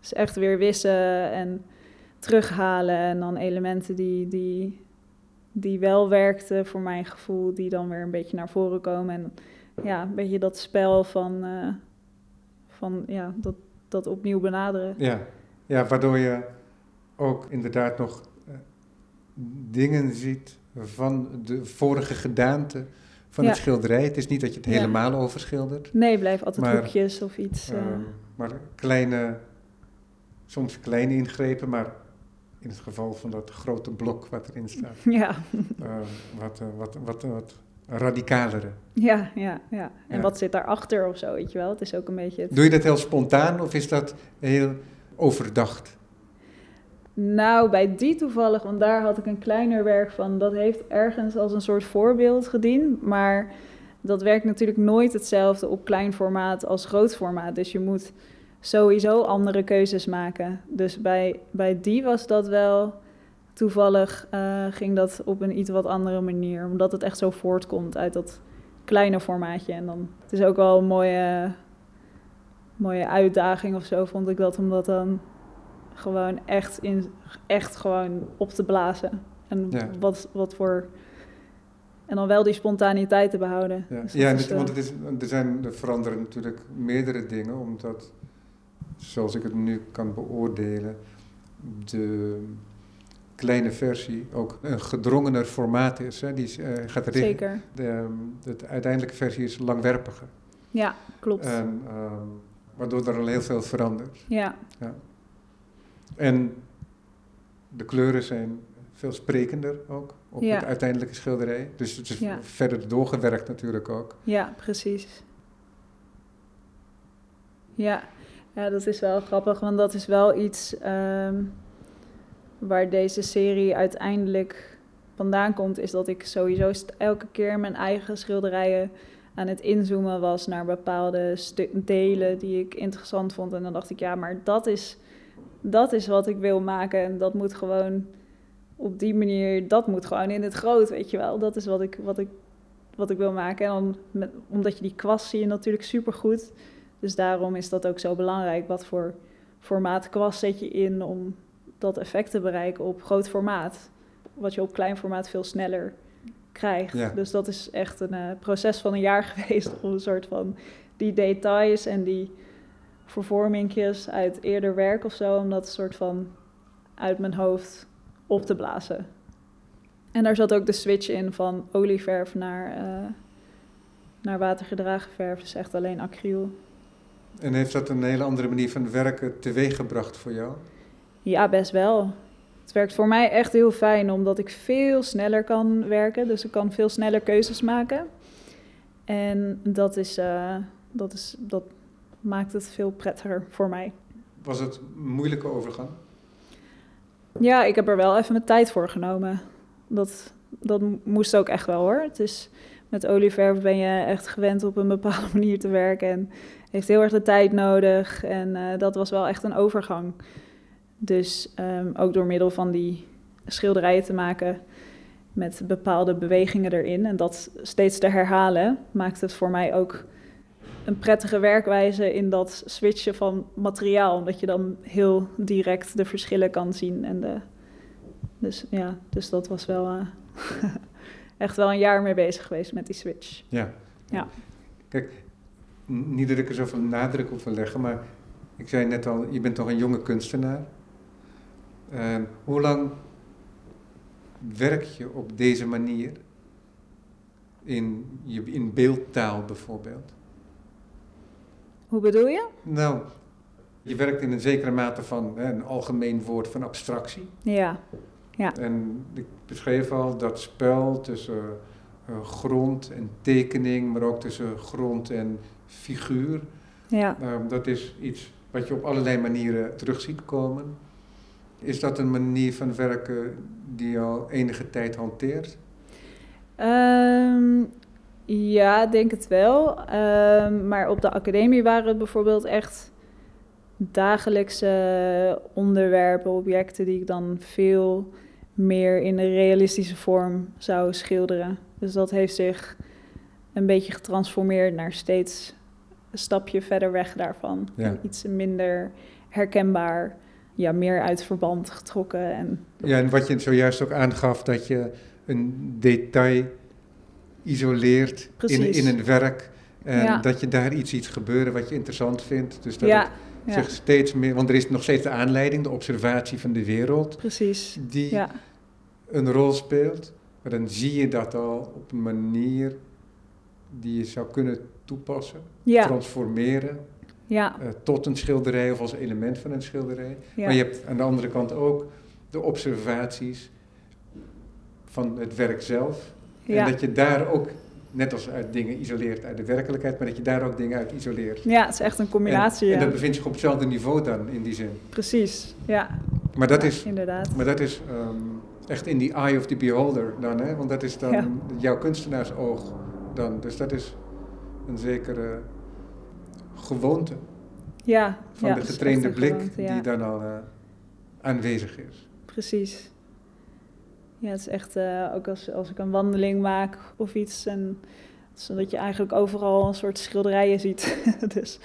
Dus echt weer wissen en terughalen en dan elementen die, die, die wel werkten voor mijn gevoel, die dan weer een beetje naar voren komen. En ja, een beetje dat spel van, uh, van ja, dat, dat opnieuw benaderen. Ja. ja, waardoor je ook inderdaad nog uh, dingen ziet van de vorige gedaante van het schilderij. Het is niet dat je het helemaal overschildert. Nee, blijf altijd maar, hoekjes of iets. Uh... maar kleine, soms kleine ingrepen, maar in het geval van dat grote blok wat erin staat. Ja. Uh, wat, wat, wat, wat radicalere. Ja, ja, ja. En wat zit daarachter of zo, weet je wel? Het is ook een beetje... Doe je dat heel spontaan of is dat heel overdacht? Nou, bij die toevallig, want daar had ik een kleiner werk van. Dat heeft ergens als een soort voorbeeld gediend. Maar dat werkt natuurlijk nooit hetzelfde op klein formaat als groot formaat. Dus je moet sowieso andere keuzes maken. Dus bij, bij die was dat wel toevallig, uh, ging dat op een iets wat andere manier. Omdat het echt zo voortkomt uit dat kleine formaatje. En dan, het is ook wel een mooie, mooie uitdaging of zo, vond ik dat. Omdat dan gewoon echt, in, echt gewoon op te blazen. En wat, wat voor. En dan wel die spontaniteit te behouden. Ja, dus ja want het is, er, zijn, er veranderen natuurlijk meerdere dingen, omdat, zoals ik het nu kan beoordelen, de kleine versie ook een gedrongener formaat is. Hè? Die uh, gaat Zeker. De, de, uiteindelijke versie is langwerpiger. Ja, klopt. En, um, waardoor er al heel veel verandert. Ja. ja. En de kleuren zijn veel sprekender ook op het uiteindelijke schilderij. Dus het is verder doorgewerkt natuurlijk ook. Ja, precies. Ja. ja, dat is wel grappig, want dat is wel iets um, waar deze serie uiteindelijk vandaan komt, is dat ik sowieso elke keer mijn eigen schilderijen aan het inzoomen was naar bepaalde delen die ik interessant vond. En dan dacht ik, ja, maar dat is dat is wat ik wil maken. En dat moet gewoon op die manier, dat moet gewoon in het groot, weet je wel. Dat is wat ik, wat ik, wat ik wil maken. En dan met, omdat je die kwast zie je natuurlijk super goed. Dus daarom is dat ook zo belangrijk. Wat voor formaat kwast zet je in om dat effect te bereiken op groot formaat. Wat je op klein formaat veel sneller krijgt. Dus dat is echt een uh, proces van een jaar geweest om een soort van die details en die vervormingjes uit eerder werk of zo, om dat soort van uit mijn hoofd op te blazen. En daar zat ook de switch in van olieverf naar, uh, naar watergedragen verf, dus echt alleen acryl. En heeft dat een hele andere manier van werken teweeggebracht voor jou? Ja, best wel. Het werkt voor mij echt heel fijn, omdat ik veel sneller kan werken. Dus ik kan veel sneller keuzes maken. En dat is, uh, dat is, dat maakt het veel prettiger voor mij. Was het een moeilijke overgang? Ja, ik heb er wel even mijn tijd voor genomen. Dat, dat moest ook echt wel hoor. Het is, met olieverf ben je echt gewend op een bepaalde manier te werken en heeft heel erg de tijd nodig. En uh, dat was wel echt een overgang. Dus um, ook door middel van die schilderijen te maken met bepaalde bewegingen erin en dat steeds te herhalen, maakt het voor mij ook een prettige werkwijze in dat switchen van materiaal. Omdat je dan heel direct de verschillen kan zien. En de, dus ja, dus dat was wel uh, echt wel een jaar mee bezig geweest met die switch. Ja, Ja. Kijk, niet dat ik er zoveel nadruk op wil leggen, maar ik zei net al, je bent toch een jonge kunstenaar. En hoe lang werk je op deze manier? In, je, in beeldtaal bijvoorbeeld. Hoe bedoel je? Nou, je werkt in een zekere mate van hè, een algemeen woord van abstractie. Ja, En ik beschreef al dat spel tussen eh, grond en tekening, maar ook tussen grond en figuur. ja. Nou, dat is iets wat je op allerlei manieren terug ziet komen. Is dat een manier van werken die je al enige tijd hanteert? Ehm, ja, denk het wel. Ehm, maar op de academie waren het bijvoorbeeld echt dagelijkse onderwerpen, objecten die ik dan veel meer in een realistische vorm zou schilderen. Dus dat heeft zich een beetje getransformeerd naar steeds een stapje verder weg daarvan. Ja. Iets minder herkenbaar, ja, meer uit verband getrokken. En Ja, en wat je zojuist ook aangaf, dat je een detail isoleert in, in een werk. En Ja. dat je daar iets ziet gebeuren wat je interessant vindt. Dus dat ja, het zich steeds meer, want er is nog steeds de aanleiding, de observatie van de wereld, precies. die Ja, een rol speelt. Maar dan zie je dat al op een manier die je zou kunnen toepassen, transformeren ja, eh, tot een schilderij of als element van een schilderij. ja. Maar je hebt aan de andere kant ook de observaties van het werk zelf. Ja. En dat je daar ook, net als uit dingen isoleert uit de werkelijkheid, maar dat je daar ook dingen uit isoleert. Ja, het is echt een combinatie. En, en ja. dat bevindt zich op hetzelfde niveau dan in die zin. Precies, ja. Maar dat Ja, is, Inderdaad. maar dat is ehm, echt in the eye of the beholder dan, hè? want dat is dan jouw kunstenaarsoog dan. Dus dat is een zekere gewoonte Ja, van de getrainde blik gewoonte, die dan al eh, aanwezig is. Precies. Ja, het is echt, eh, ook als, als ik een wandeling maak of iets, en, zodat je eigenlijk overal een soort schilderijen ziet. dus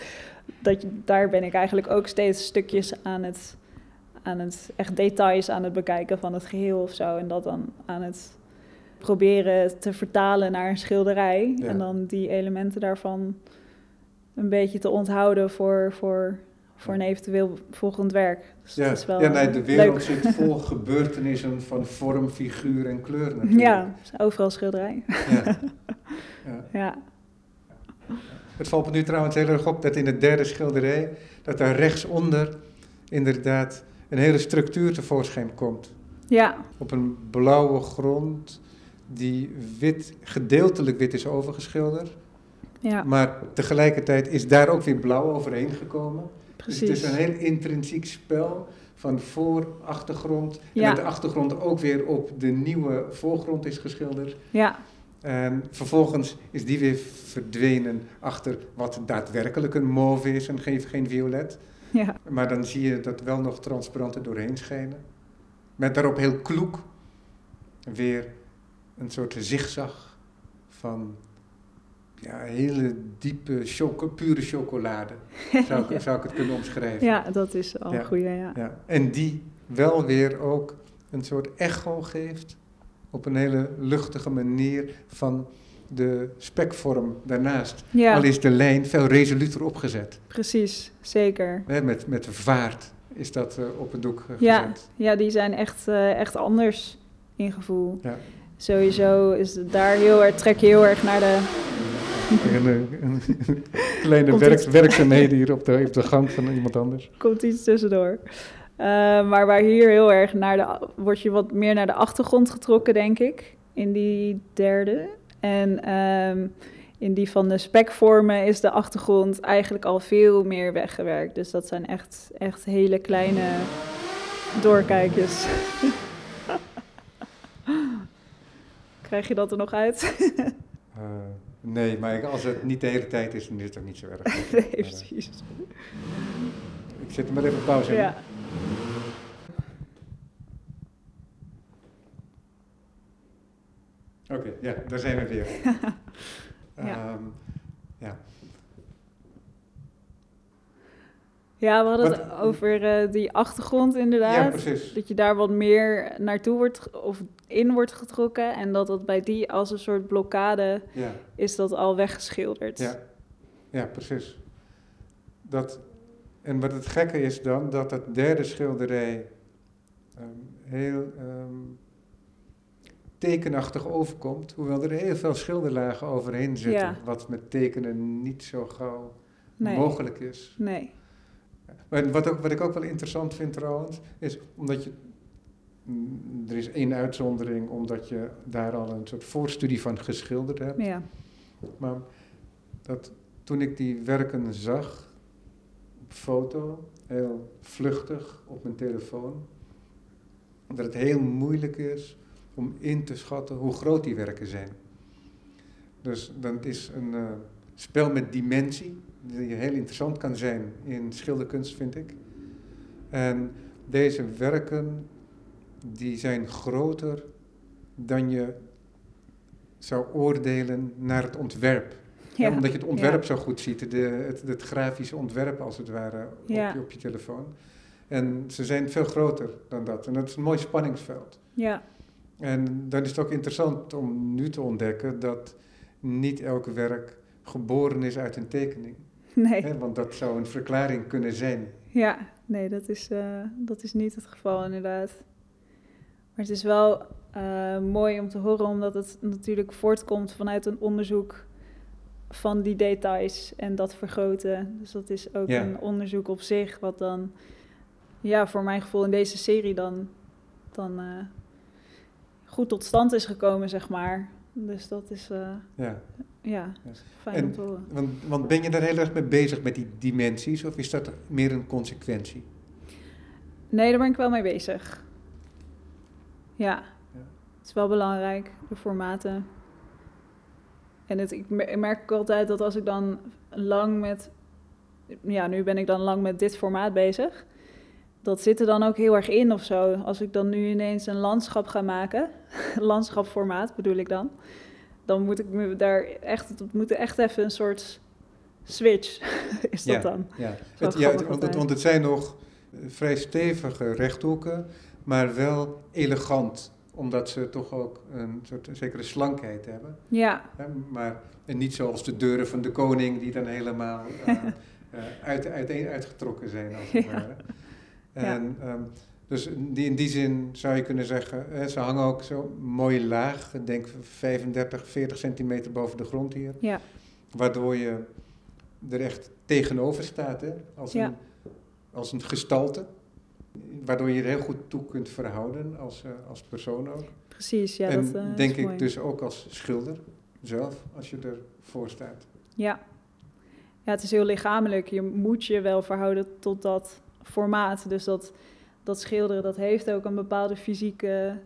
dat je, daar ben ik eigenlijk ook steeds stukjes aan het, aan het, echt details aan het bekijken van het geheel of zo. En dat dan aan het proberen te vertalen naar een schilderij. Ja. En dan die elementen daarvan een beetje te onthouden voor, voor, voor een eventueel volgend werk. Dus Ja, dat is wel ja nee, de wereld leuk. zit vol gebeurtenissen van vorm, figuur en kleur natuurlijk. Ja, overal schilderij. Ja. Ja. Ja, Het valt me nu trouwens heel erg op dat in het derde schilderij, dat daar rechtsonder inderdaad een hele structuur tevoorschijn komt. ja, Op een blauwe grond die wit, gedeeltelijk wit is overgeschilderd. ja, Maar tegelijkertijd is daar ook weer blauw overheen gekomen. Dus het precies. is een heel intrinsiek spel van voor, achtergrond. En Ja. dat de achtergrond ook weer op de nieuwe voorgrond is geschilderd. Ja, En vervolgens is die weer verdwenen achter wat daadwerkelijk een mauve is en geen, geen violet. ja, Maar dan zie je dat wel nog transparant er doorheen schijnen. Met daarop heel kloek weer een soort zigzag van ja, hele diepe, choco, pure chocolade. Zou ik, Ja. zou ik het kunnen omschrijven. ja, dat is al Ja. een goede, ja. Ja, en die wel weer ook een soort echo geeft op een hele luchtige manier van de spekvorm daarnaast. Ja, Al is de lijn veel resoluter opgezet. precies, zeker. Hè, met, met vaart is dat eh, op het doek eh, Ja, gezet. ja, die zijn echt, eh, echt anders in gevoel. Ja. Sowieso is daar heel erg, trek je heel erg naar de... Een, een kleine Komt werk, iets- werkzaamheden hier op de, op de gang van iemand anders. komt iets tussendoor. Eh, maar waar hier heel erg naar de, word je wat meer naar de achtergrond getrokken, denk ik, in die derde. En ehm, in die van de spekvormen is de achtergrond eigenlijk al veel meer weggewerkt. Dus dat zijn echt, echt hele kleine doorkijkjes. Krijg je dat er nog uit? Eh, nee, maar als het niet de hele tijd is, dan is het ook niet zo erg. nee, eh, precies. ik zet hem maar even pauze. in. Ja. Oké, ja, daar zijn we weer. Ja. Ehm, ja. Ja, we hadden Wat- het over eh, die achtergrond Ja, inderdaad. precies. dat je daar wat meer naartoe wordt of in wordt getrokken. En dat dat bij die als een soort blokkade Ja, is dat al weggeschilderd. ja, ja, precies. Dat, en wat het gekke is dan, dat het derde schilderij ehm, heel ehm, tekenachtig overkomt, hoewel er heel veel schilderlagen overheen zitten, Ja. wat met tekenen niet zo gauw Nee. mogelijk is. Nee. Maar wat, ook, wat ik ook wel interessant vind trouwens, is omdat je. mm, Er is één uitzondering, omdat je daar al een soort voorstudie van geschilderd hebt. Ja. Maar dat, toen ik die werken zag, op foto, heel vluchtig op mijn telefoon, dat het heel moeilijk is om in te schatten hoe groot die werken zijn. Dus dan is een eh, spel met dimensie, die heel interessant kan zijn in schilderkunst, vind ik. En deze werken, die zijn groter dan je zou oordelen naar het ontwerp. Ja, omdat je het ontwerp zo goed ziet, de, het, het grafische ontwerp als het ware op, je, op je telefoon. En ze zijn veel groter dan dat. En dat is een mooi spanningsveld. Ja. En dan is het ook interessant om nu te ontdekken dat niet elk werk geboren is uit een tekening. Nee. Want dat zou een verklaring kunnen zijn. Ja, nee, dat is, eh, dat is niet het geval inderdaad. Maar het is wel eh, mooi om te horen, omdat het natuurlijk voortkomt vanuit een onderzoek van die details en dat vergroten. Dus dat is ook Ja. een onderzoek op zich, wat dan, ja, voor mijn gevoel in deze serie dan, dan eh, goed tot stand is gekomen, zeg maar. Dus dat is, eh, Ja. ja, fijn En- om te horen. Want, want ben je daar heel erg mee bezig met die dimensies of is dat meer een consequentie? Nee, daar ben ik wel mee bezig. Ja, Ja. het is wel belangrijk, de formaten. En het, ik merk ook altijd dat als ik dan lang met... Ja, nu ben ik dan lang met dit formaat bezig. Dat zit er dan ook heel erg in of zo. Als ik dan nu ineens een landschap ga maken, landschapformaat bedoel ik dan, dan moet ik me daar echt, het moet echt even een soort switch, is dat Ja. dan. Ja, het, ja het- want, het, want het zijn nog eh, vrij stevige rechthoeken, maar wel elegant, omdat ze toch ook een soort een zekere slankheid hebben. Ja? Maar en niet zoals de deuren van de koning, die dan helemaal eh, uit, uiteen uitgetrokken zijn. Als het Ja. ware. En, ehm, dus in die, in die zin zou je kunnen zeggen, hè, ze hangen ook zo mooi laag, ik denk 35, 40 centimeter boven de grond hier. ja, Waardoor je er echt tegenover staat, hè? Als, Ja. een, als een gestalte. Waardoor je er heel goed toe kunt verhouden als, eh, als persoon ook. precies. Ja, en dat eh, denk is ik mooi. dus ook als schilder zelf, als je ervoor staat. Ja. ja, het is heel lichamelijk. Je moet je wel verhouden tot dat formaat. Dus dat, dat schilderen, dat heeft ook een bepaalde fysieke,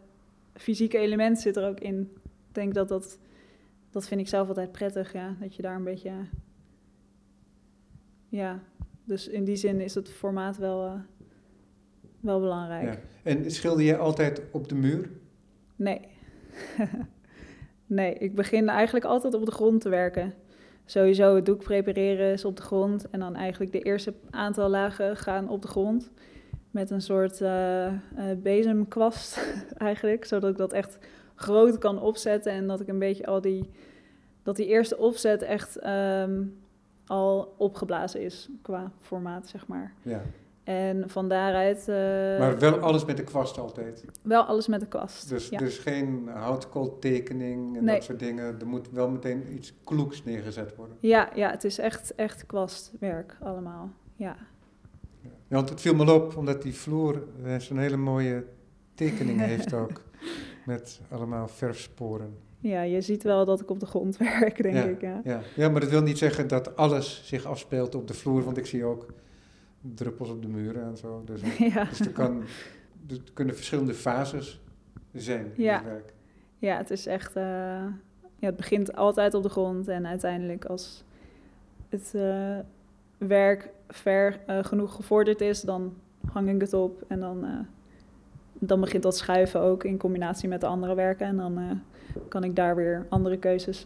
fysieke element zit er ook in. Ik denk dat dat, dat vind ik zelf altijd prettig, ja. Dat je daar een beetje, ja. Dus in die zin is het formaat wel, eh, wel belangrijk. Ja. En schilder je altijd op de muur? Nee. nee, ik begin eigenlijk altijd op de grond te werken. Sowieso het doek prepareren is op de grond. En dan eigenlijk de eerste aantal lagen gaan op de grond. Met een soort eh, bezemkwast eigenlijk. Zodat ik dat echt groot kan opzetten. En dat ik een beetje al die... Dat die eerste opzet echt ehm, al opgeblazen is qua formaat, zeg maar. Ja. En van daaruit... eh, Maar wel alles met de kwast altijd. wel alles met de kwast. Dus, ja. dus geen houtkooltekening en Nee. dat soort dingen. Er moet wel meteen iets kloeks neergezet worden. Ja, ja, het is echt, echt kwastwerk allemaal. Ja. Ja, want het viel me op, omdat die vloer eh, zo'n hele mooie tekening heeft ook. Met allemaal verfsporen. ja, je ziet wel dat ik op de grond werk, denk Ja. ik. Ja. Ja. ja, maar dat wil niet zeggen dat alles zich afspeelt op de vloer. Want ik zie ook druppels op de muren en zo. Dus, eh, Ja. dus er, kan, er kunnen verschillende fases zijn in Ja. het werk. ja, het is echt... eh, ja, het begint altijd op de grond en uiteindelijk als het eh, werk ver genoeg gevorderd is, dan hang ik het op en dan, dan begint dat schuiven ook in combinatie met de andere werken. En dan kan ik daar weer andere keuzes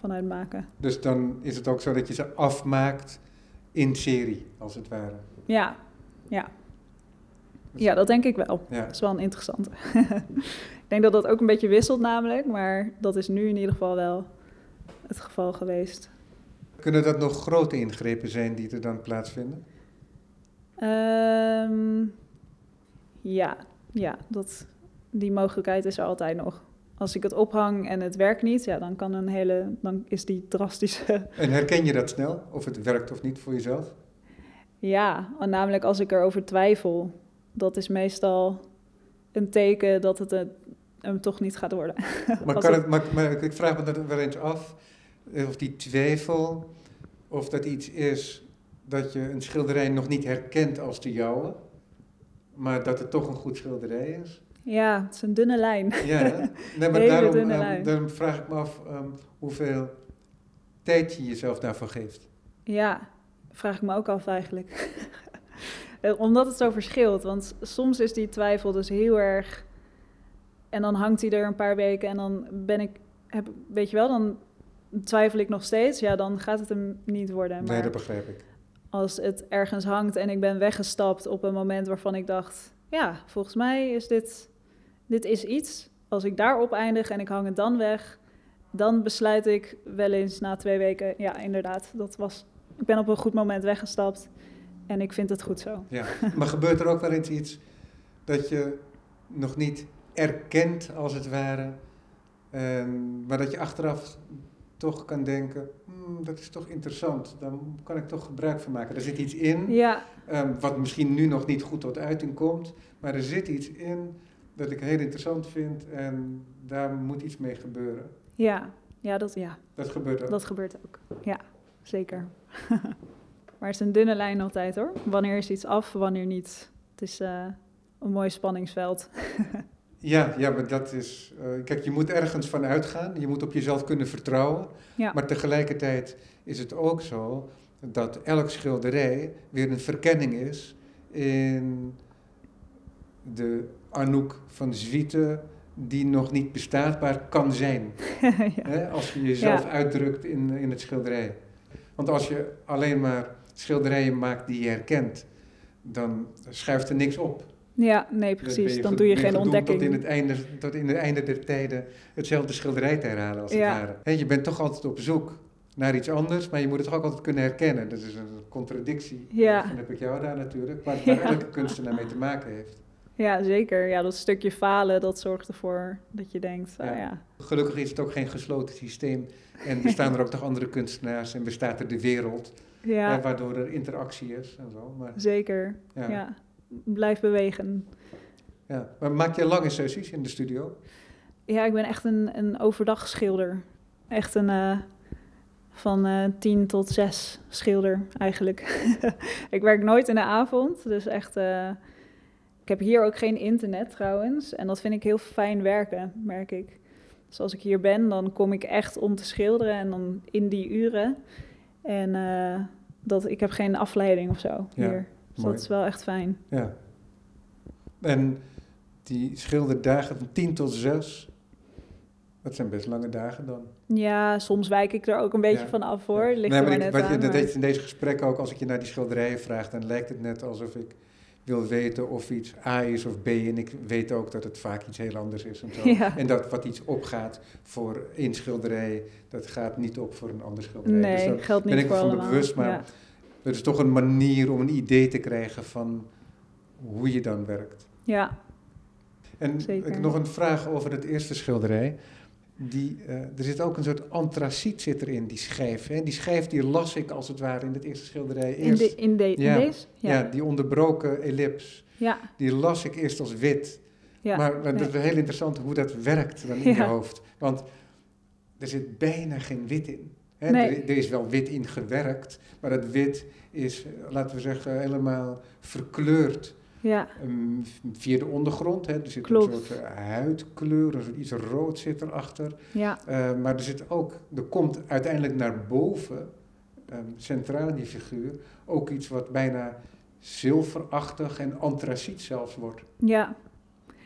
vanuit maken. Dus dan is het ook zo dat je ze afmaakt in serie, als het ware. Ja, ja. Ja, dat denk ik wel. Ja. Dat is wel een interessante. ik denk dat dat ook een beetje wisselt namelijk, maar dat is nu in ieder geval wel het geval geweest. Kunnen dat nog grote ingrepen zijn die er dan plaatsvinden? Ehm, ja, ja dat, die mogelijkheid is er altijd nog. Als ik het ophang en het werkt niet, ja, dan kan een hele, dan is die drastische. En herken je dat snel, of het werkt of niet voor jezelf? Ja, namelijk als ik erover twijfel, dat is meestal een teken dat het een, hem toch niet gaat worden. Maar, kan het- maar, maar ik vraag me dan wel eens af, eh, of die twijfel, of dat iets is dat je een schilderij nog niet herkent als de jouwe, maar dat het toch een goed schilderij is. Ja, het is een dunne lijn. Ja, nee, maar daarom, ehm, daarom vraag ik me af ehm, hoeveel tijd je jezelf daarvoor geeft. Ja, vraag ik me ook af eigenlijk. Omdat het zo verschilt. Want soms is die twijfel dus heel erg. En dan hangt hij er een paar weken en dan ben ik. Heb, weet je wel, dan twijfel ik nog steeds. Ja, dan gaat het hem niet worden. Nee, Maar dat begrijp ik. als het ergens hangt en ik ben weggestapt op een moment waarvan ik dacht: ja, volgens mij is dit, dit is iets. Als ik daarop eindig en ik hang het dan weg, dan besluit ik wel eens na twee weken: ja, inderdaad, dat was. Ik ben op een goed moment weggestapt en ik vind het goed zo. Ja. Maar gebeurt er ook wel eens iets dat je nog niet erkent, als het ware, en, maar dat je achteraf toch kan denken, "Hmm, dat is toch interessant, daar kan ik toch gebruik van maken. Er zit iets in, Ja, ehm, wat misschien nu nog niet goed tot uiting komt, maar er zit iets in dat ik heel interessant vind en daar moet iets mee gebeuren. ja, ja, dat, ja, Dat gebeurt ook. dat gebeurt ook. Ja, zeker. maar het is een dunne lijn altijd hoor. Wanneer is iets af, wanneer niet? Het is eh, een mooi spanningsveld. Ja, ja, maar dat is. eh, kijk, je moet ergens van uitgaan. Je moet op jezelf kunnen vertrouwen. Ja. Maar tegelijkertijd is het ook zo dat elk schilderij weer een verkenning is in de Anouk van Zwieten, die nog niet bestaatbaar kan zijn. ja. Als je jezelf Ja. uitdrukt in, in het schilderij. Want als je alleen maar schilderijen maakt die je herkent, dan schuift er niks op. Ja, nee, precies. Dan doe je geen ontdekking. Tot in, het einde, tot in het einde der tijden hetzelfde schilderij te herhalen als Ja. het ware. Je bent toch altijd op zoek naar iets anders, maar je moet het toch ook altijd kunnen herkennen. Dat is een contradictie. Ja. Dan heb ik jou daar natuurlijk, waar, waar elke kunstenaar mee te maken heeft. Ja, zeker. Ja, dat stukje falen, dat zorgt ervoor dat je denkt, ah Ja. ja. Gelukkig is het ook geen gesloten systeem en bestaan er ook toch andere kunstenaars en bestaat er de wereld, Ja, waardoor er interactie is en zo. Maar, zeker. ja. Ja. Blijf bewegen. Ja. maar maak je lange sessies in de studio? Ja, ik ben echt een, een overdag schilder. Echt een eh, van eh 10 tot 6 schilder eigenlijk. ik werk nooit in de avond, dus echt... eh, ik heb hier ook geen internet trouwens. En dat vind ik heel fijn werken, merk ik. Dus als ik hier ben, dan kom ik echt om te schilderen en dan in die uren. En eh, dat, ik heb geen afleiding of zo Ja, hier. Dus mooi. dat is wel echt fijn. Ja. En die schilderdagen van 10 tot 6, dat zijn best lange dagen dan. Ja, soms wijk ik er ook een beetje Ja. van af hoor. Ligt nee, maar net wat aan. je, dat maar- deed in deze gesprekken ook, als ik je naar die schilderijen vraag, dan lijkt het net alsof ik wil weten of iets A is of B. En ik weet ook dat het vaak iets heel anders is en zo. Ja. En dat wat iets opgaat voor één schilderij, dat gaat niet op voor een ander schilderij. Dus Nee, daar geldt niet ben ik me voor van bewust, maar ja. het is toch een manier om een idee te krijgen van hoe je dan werkt. ja, En Zeker. ik nog een vraag over het eerste schilderij. Die, eh, er zit ook een soort antraciet zit erin, die schijf. Hè? Die schijf die las ik als het ware in het eerste schilderij. in, Eerst, de, in, de, in deze? ja. Ja, die onderbroken ellips. ja, Die las ik eerst als wit. ja. maar dat nee. is heel interessant hoe dat werkt dan in je hoofd. Want er zit bijna geen wit in. Hè? Nee. Er, er is wel wit in gewerkt, maar dat wit is, laten we zeggen, helemaal verkleurd. Ja, via de ondergrond. Hè. Er zit Klopt. een soort eh, huidkleur, een soort iets rood zit erachter. ja, Eh, maar er zit ook, er komt uiteindelijk naar boven, ehm, centraal in die figuur, ook iets wat bijna zilverachtig en antraciet zelfs wordt. ja.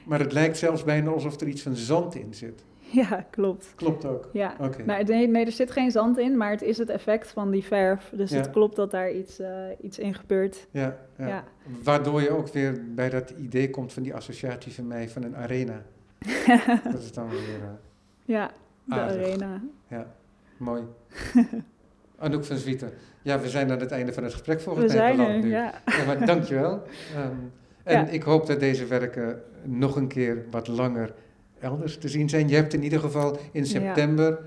Maar het lijkt zelfs bijna alsof er iets van zand in zit. Ja, klopt. Klopt ook. Ja. Nou, nee, nee, er zit geen zand in, maar het is het effect van die verf. Dus Ja. het klopt dat daar iets, eh, iets in gebeurt. Ja, ja. Ja. Waardoor je ook weer bij dat idee komt van die associatie van mij van een arena. dat is dan weer eh, Ja, de Aardig. arena. mooi. Anouk van Zwieten. Ja, we zijn aan het einde van het gesprek We volgens mij zijn er, nu. ja. Ja, maar dankjewel. Ehm en Ja. ik hoop dat deze werken nog een keer wat langer elders te zien zijn. Je hebt in ieder geval in Ja. september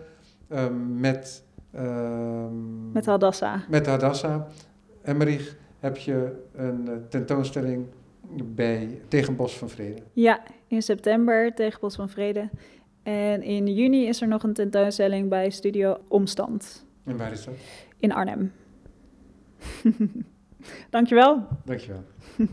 ehm, met, ehm, Met Hadassa. met Hadassah Emmerich heb je een eh, tentoonstelling bij Tegenbos van Vrede. Ja, in september tegen Bos van Vrede. En in juni is er nog een tentoonstelling bij Studio Omstand En waar is dat? in Arnhem. Dankjewel. Dankjewel.